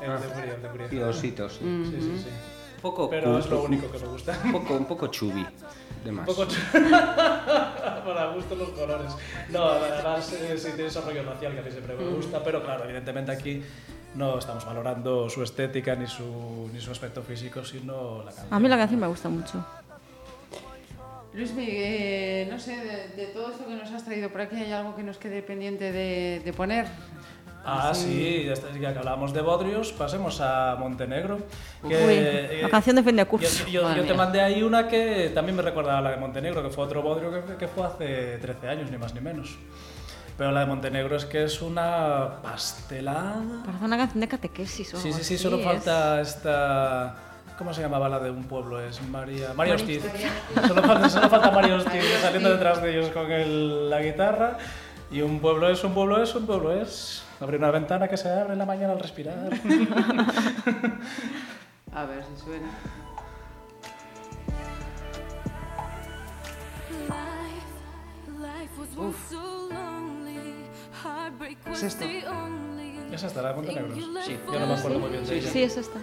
El de Hungría, el de Hungría. Y ositos. sí. Mm. Sí, sí, sí. Un poco Pero cu- es lo único que me gusta. Un poco, un poco chubby. De Un más. poco ch- para gusto los colores. No, además eh, sí tiene ese rollo racial que a mí siempre me gusta, pero claro, evidentemente aquí no estamos valorando su estética ni su, ni su aspecto físico, sino la canción. A mí la canción me gusta mucho. Luis Miguel, no sé, de, de todo esto que nos has traído por aquí, ¿hay algo que nos quede pendiente de, de poner? Ah, sí, ya, está, ya que hablábamos de Bodrios, pasemos a Montenegro. Que, Uy, eh, la canción de de Yo, yo- yo te mandé ahí una que también me recordaba la de Montenegro, que fue otro Bodrio que, que fue hace 13 años, ni más ni menos. Pero la de Montenegro es que es una pastelada. Parece una canción de catequesis o Sí, sí, sí, solo es- falta esta... ¿Cómo se llamaba la de un pueblo? Es María... María Hostiz. Solo falta, solo falta María Hostiz saliendo detrás de ellos con el- la guitarra. Y un pueblo es, un pueblo es, un pueblo es. Abrir una ventana que se abre en la mañana al respirar. A ver si suena. Es esto. ¿Es esta, la de Montenegro? Sí. Yo no me acuerdo muy bien de ella. Sí, es esta.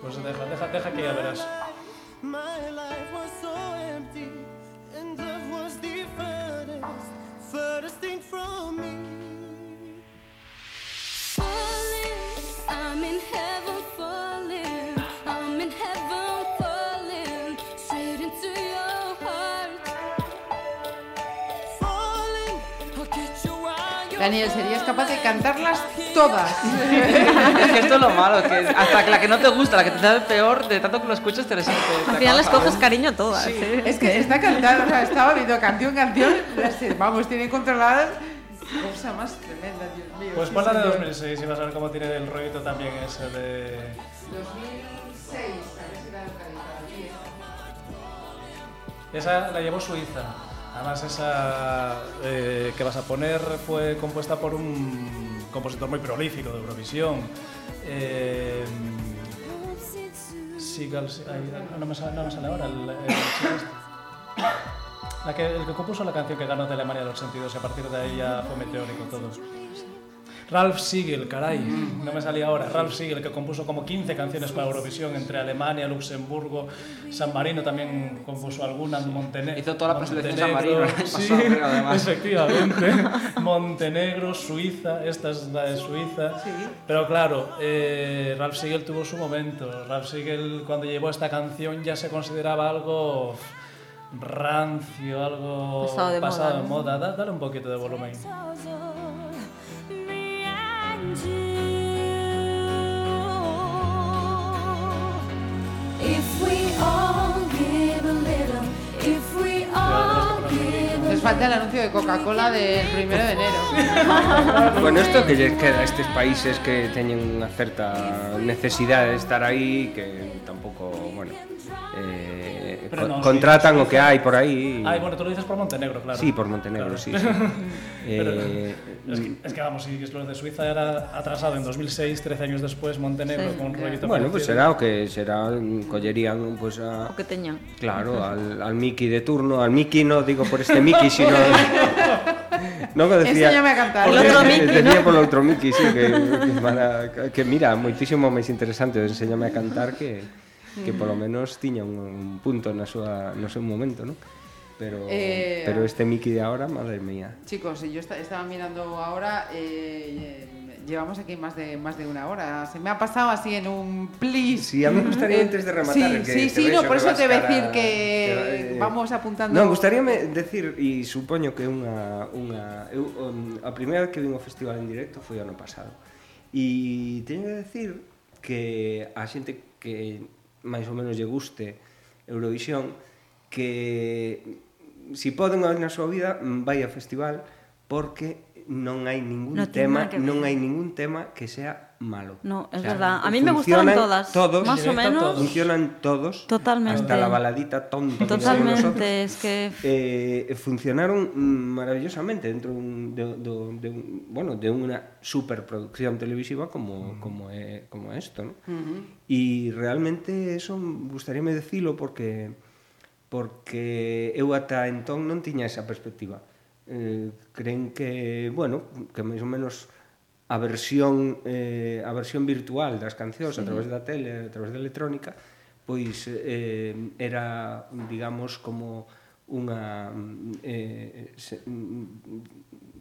Pues deja, deja, deja que ya verás. My life was Daniel, ¿serías capaz de cantarlas todas? Es que esto es lo malo, que hasta que la que no te gusta, la que te da peor, de tanto que lo escuchas te resulta. Al final les coges cariño a todas. Sí, ¿eh? es que está cantando, o sea, estaba viendo canción, canción, las, vamos, tiene controladas. Cosa más tremenda, Dios mío. Pues sí, pon la de señor. 2006 y vas a ver cómo tiene el rollito también ese de... 2006, a ver si la. Esa la llevó Suiza. Además, esa eh, que vas a poner fue compuesta por un compositor muy prolífico de Eurovisión. Eh, no, me sale, ahora el, el este. La que, el que compuso la canción que ganó de Alemania de los sentidos y a partir de ahí ya fue meteórico todo. Ralph Siegel, caray, no me salía ahora. Ralph Siegel, que compuso como 15 canciones para Eurovisión entre Alemania, Luxemburgo, San Marino también compuso alguna, Montenegro. Hizo toda la preselección San Marino sí, además. efectivamente. Montenegro, Suiza, esta es la de Suiza. Pero claro, eh, Ralph Siegel tuvo su momento. Ralph Siegel, cuando llevó esta canción, ya se consideraba algo rancio, algo Pasado de moda, de ¿no? moda. Da- Dale un poquito de volumen. Nos falta el anuncio de Coca-Cola del primero de enero. Bueno, isto que lle queda a estes países que teñen unha certa necesidade de estar aí que tampouco, bueno, eh, Pero co- no, contratan sí, o que hai por aí. Ay, bueno, tú lo dices por Montenegro, claro. Sí, por Montenegro, sí, sí. Eh, es, que, es, que, vamos, si los de Suiza era atrasado en 2006, 13 años despois Montenegro sí, con un rollito Bueno, pues será o que será collerían pues a O que teñan. Claro, al al Mickey de turno, al Mickey no digo por este Mickey, sino No que decía. Enséñame a cantar. El outro Mickey, decía ¿no? por el outro Mickey, sí, que que, para, que mira, moitísimo máis interesante, enséñame a cantar que que polo menos tiña un, un punto na súa no seu momento, ¿no? Pero, eh, pero este Mickey de ahora, madre mía. Chicos, yo está, estaba mirando ahora, eh, llevamos aquí más de, más de una hora. Se me ha pasado así en un plis. Sí, a mí me gustaría antes de rematar. Sí, que sí, sí, no, por eso te voy a decir que, que eh, vamos apuntando. No, gustaríame decir, e supoño que unha, unha, eu, um, a primeira vez que vin o festival en directo foi ano pasado. E teño que decir que a xente que máis ou menos lle guste Eurovisión que si poden unha vez na súa vida, mm, vai ao festival porque non hai ningún no tema, non hai ningún tema que sea malo. No, es o sea, verdad. A mí me gustaron todas. Todos, más o menos. Funcionan todos. Totalmente. Hasta la baladita tonta. Totalmente, que es que eh, funcionaron maravillosamente dentro de, de, de, un, bueno, de una superproducción televisiva como mm. como é como esto, ¿no? Mm -hmm. Y realmente eso gustaríame decirlo porque porque eu ata entón non tiña esa perspectiva. Eh, creen que, bueno, que máis ou menos a versión eh, a versión virtual das cancións sí. a través da tele, a través da electrónica, pois eh, era, digamos, como unha eh, se,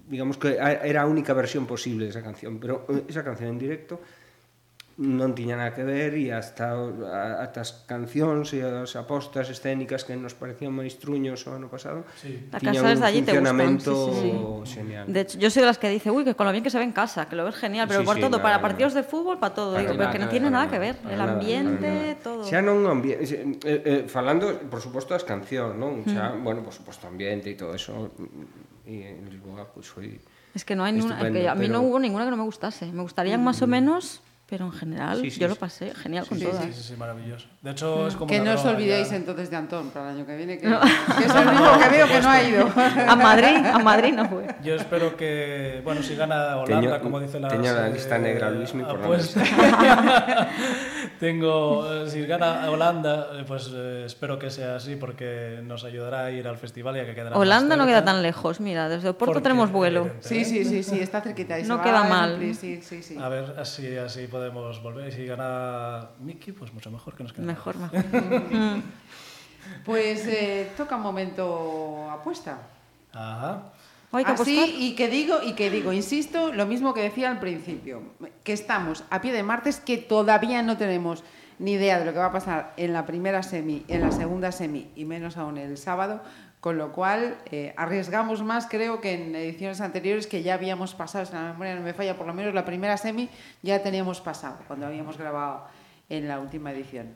digamos que era a única versión posible desa canción, pero eh, esa canción en directo non tiña nada que ver e hasta, hasta as cancións e as apostas escénicas que nos parecían máis truños o ano pasado sí. tiñan un allí funcionamento gustan, sí, sí, sí. genial de hecho, yo soy de las que dice uy, que con lo bien que se ve en casa, que lo ves genial pero sí, por sí, todo, nada, para partidos de fútbol, para todo para digo, nada, pero que non tiene nada, nada que ver, el nada, ambiente nada. todo xa non un ambiente eh, eh, eh, falando, por suposto, as cancións non? Mm. xa, mm. bueno, por suposto, ambiente e todo eso mm, e en Lisboa, pois pues, foi Es que no hay ninguna, que a mí pero... no hubo ninguna que no me gustase. Me gustarían mm. más o menos pero en general Sí, sí, yo sí. lo pasé genial con Sí, todas. Sí, sí, sí, maravilloso. De hecho, es como Que no os olvidéis ya. entonces de Antón para el año que viene, que, que es el único que veo que no ha ido. A Madrid, a Madrid no fue. Yo espero que, bueno, si gana Holanda, Teño- como dice la teño la lista negra, Luismi, por la apuesta. Tengo, eh, si gana Holanda, eh, pues eh, espero que sea así porque nos ayudará a ir al festival y a que quede Holanda no queda tan lejos, mira, desde Oporto tenemos vuelo. evidente, Sí, sí, sí, sí, está cerquita. y No queda mal. ampli, Sí, sí, sí. A ver, así, así podemos volver. Y si gana Mickey, pues mucho mejor que nos quede. Mejor, mejor. Mm. Pues eh, toca un momento apuesta. Ajá. Hay que Así apostar. y que digo y que digo, insisto, lo mismo que decía al principio, que estamos a pie de martes que todavía no tenemos ni idea de lo que va a pasar en la primera semi, en la segunda semi y menos aún el sábado, con lo cual eh, arriesgamos más creo que en ediciones anteriores que ya habíamos pasado, si la memoria no me falla, por lo menos la primera semi ya teníamos pasado cuando habíamos grabado en la última edición.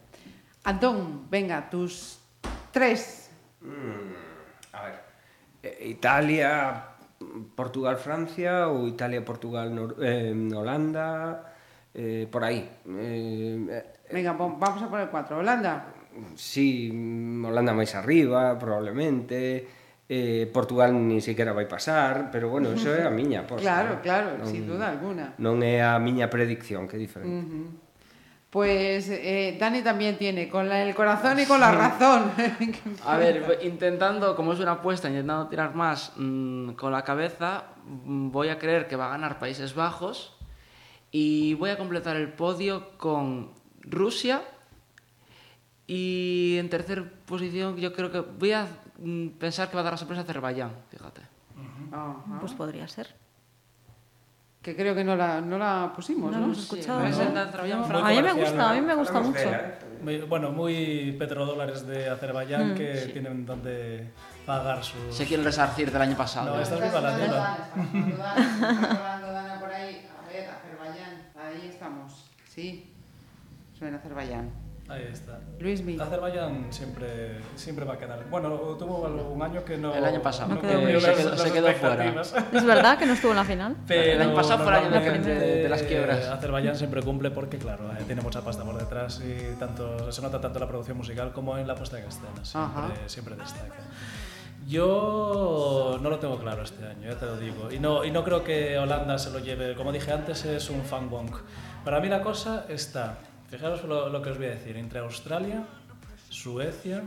Antón, venga, tus tres. A ver, eh, Italia, Portugal, Francia ou Italia, Portugal, Nor eh, Holanda, por eh, Venga, vamos a poner cuatro. Holanda. Sí, Holanda máis arriba, probablemente. Eh, Portugal ni siquiera vai pasar, pero bueno, eso é a miña aposta. Claro, claro, Non- sin duda alguna. Non é a miña predicción, que é diferente. Pues eh, Dani también tiene, con la- el corazón y con la razón. A ver, intentando, como es una apuesta, intentando tirar más mm, con la cabeza, mm, voy a creer que va a ganar Países Bajos y voy a completar el podio con Rusia y en tercera posición yo creo que voy a mm, pensar que va a dar la sorpresa Azerbaiyán, fíjate. Ajá. Pues podría ser. Que creo que no la, no la pusimos, No ¿no? hemos escuchado. ¿Puede ¿no? ser de Azerbaiyán, Muy Fran? A mí me gusta, a mí me gusta mucho. ¿eh? Muy- bueno, muy petrodólares de Azerbaiyán Mm, que tienen donde pagar sus... Se quieren resarcir del año pasado. No, esta es viva la Diana. Dana por ahí. A ver, Azerbaiyán. Ahí estamos. Sí. Suena Azerbaiyán. Ahí está. Luismi. Azerbaiyán siempre, siempre va a quedar. Bueno, tuvo algún año que no. El año pasado. No quedó las- Se quedó- las se quedó fuera. Es verdad que no estuvo en la final. Pero El año pasado fue el año de- de- de las quiebras. Azerbaiyán siempre cumple porque, claro, eh, tiene mucha pasta por detrás y tanto, se nota tanto en la producción musical como en la puesta en escena. Siempre, siempre destaca. Yo no lo tengo claro este año, ya te lo digo. Y no, y no creo que Holanda se lo lleve. Como dije antes, es un fan wonk. Para mí la cosa está, fijaros lo, lo que os voy a decir, entre Australia, Suecia.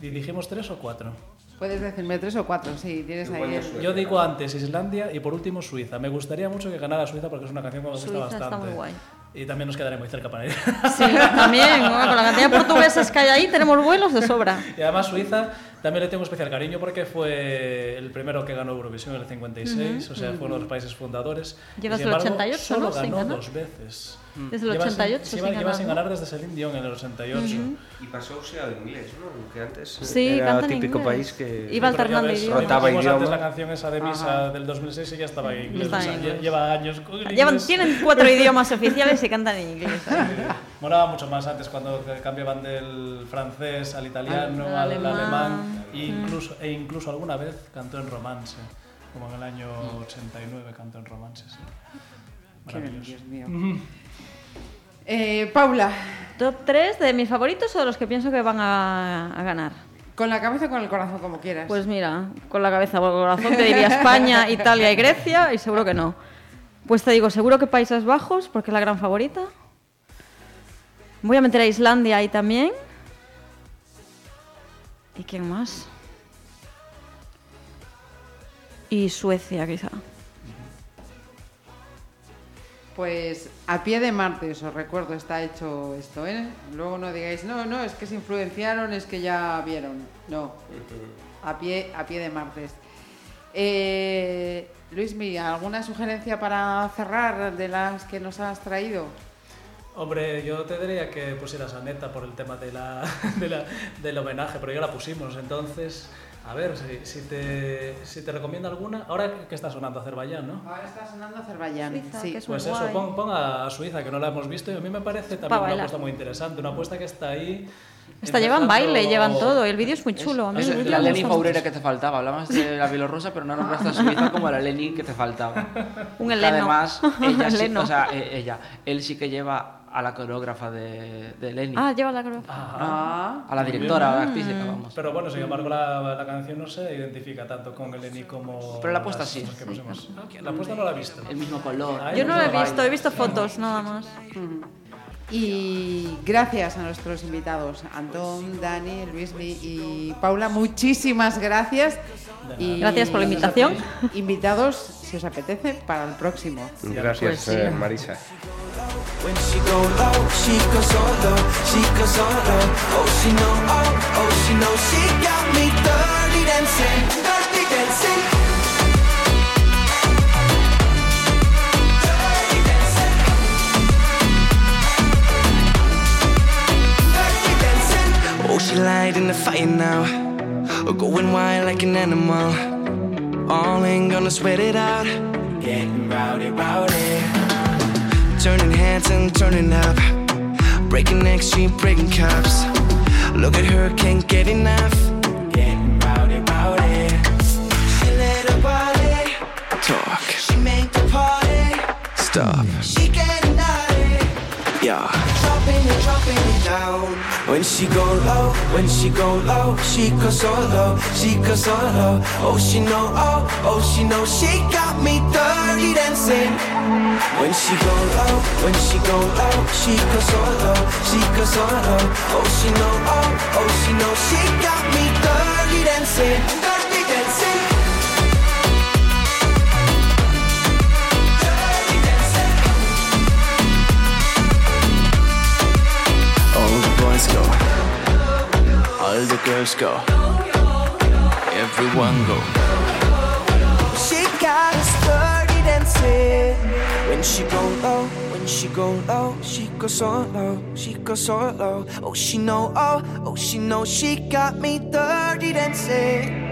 ¿Y dijimos tres o cuatro? Puedes decirme tres o cuatro, sí, tienes ahí. el-. Yo digo antes Islandia y por último Suiza. Me gustaría mucho que ganara Suiza porque es una canción que me gusta Suiza está bastante. muy guay. Y también nos quedaré muy cerca para ir. Sí, también, bueno, con la cantidad de portugueses que hay ahí, tenemos vuelos de sobra. y además Suiza también le tengo especial cariño porque fue el primero que ganó Eurovisión en el 56, o sea, fue uno de los países fundadores. Lleva Y, desde el sin embargo, 88, solo ¿no? Sin ganó ganar. dos veces. Desde el Lleva sin- 88 lleva, sin lleva ganar, sin ¿no? ganar desde Celine Dion en el 88. Y pasouse ao inglés, non? Que antes Sí, era típico inglés. país que... Iba alternando idiomas. Rotaba oímos antes idioma. la canción esa de Misa del 2006 y ya estaba en inglés. Está o sea, inglés. lleva años con el Llevan, inglés. tienen cuatro idiomas oficiales y cantan en inglés. Molaba mucho más antes cuando cambiaban del francés al italiano, Al al, alemán. alemán, e incluso, e incluso alguna vez cantó en romance, como en el año 89 cantó en romance. Sí. Dios mío. Eh, Paula, Top 3 de mis favoritos o de los que pienso que van a, a ganar. con la cabeza o con el corazón, como quieras. Pues mira, con la cabeza por el corazón te diría España, Italia y Grecia, y seguro que no. Pues te digo, seguro que Países Bajos, porque es la gran favorita. Voy a meter a Islandia ahí también. ¿Y quién más? Y Suecia, quizá. Pues a pie de martes, os recuerdo, está hecho esto, ¿eh? Luego no digáis, no, no, es que se influenciaron, es que ya vieron. No, a pie, a pie de martes. Eh, Luismi, ¿alguna sugerencia para cerrar de las que nos has traído? Hombre, yo te diría que pusieras a Neta por el tema de la, de la- del homenaje, pero ya la pusimos, entonces, a ver, si, si te, si te recomiendo alguna, ahora que está sonando Azerbaiyán, ¿no? Ahora está sonando Azerbaiyán, Suiza, sí. que es Pues eso, pon, pon a Suiza, que no la hemos visto, y a mí me parece Pa' también una apuesta muy interesante, una apuesta que está ahí. Esta llevan baile, llevan todo, el vídeo es muy chulo. A mí Es la Leni. Faurera que te faltaba. Hablabas de la bielorrusa, pero no nombraste a Suiza como la Leni que te faltaba. Un heleno. Además, ella sí, o sea, e- ella, él sí que lleva a la coreógrafa de, de. Ah, lleva la coreografía. Ah, a la directora artística, vamos. Pero bueno, sin embargo, la, la canción no se identifica tanto con Eleni como. Pero la apuesta las sí. Ah, La apuesta no la he visto. El mismo color. Yo no lo he Baile. visto, he visto fotos nada más. Y gracias a nuestros invitados, Antón, Dani, Luismi y Paula, muchísimas gracias. Y Gracias por la invitación. Invitados, si os apetece, para el próximo. Gracias, Pues sí. eh, Marisa. When she go low, she goes solo, she goes solo. Oh, she know, oh, oh, she know, she got me dirty dancing, dirty dancing. Oh, she light in the fire now, going wild like an animal. All ain't gonna sweat it out, getting rowdy, rowdy. Turning hands and turning up. Breaking necks, she breaking cups. Look at her, can't get enough. Getting rowdy, rowdy. She let her body talk. She make the party stop. She getting naughty. Yeah. Down. When she go low, when she go low, she goes so low, she goes so low. Oh, she know, oh, oh, she know, she got me dirty dancing. When she go low, when she go low, she goes so low, she goes so low. Oh, she know, oh, oh, she know, she got me dirty dancing. Boys go, all the girls go, everyone go. She got us dirty dancing. When she go low, when she go low, she goes so low, she goes so low. Oh, she know, oh, oh, she know, she got me dirty dancing.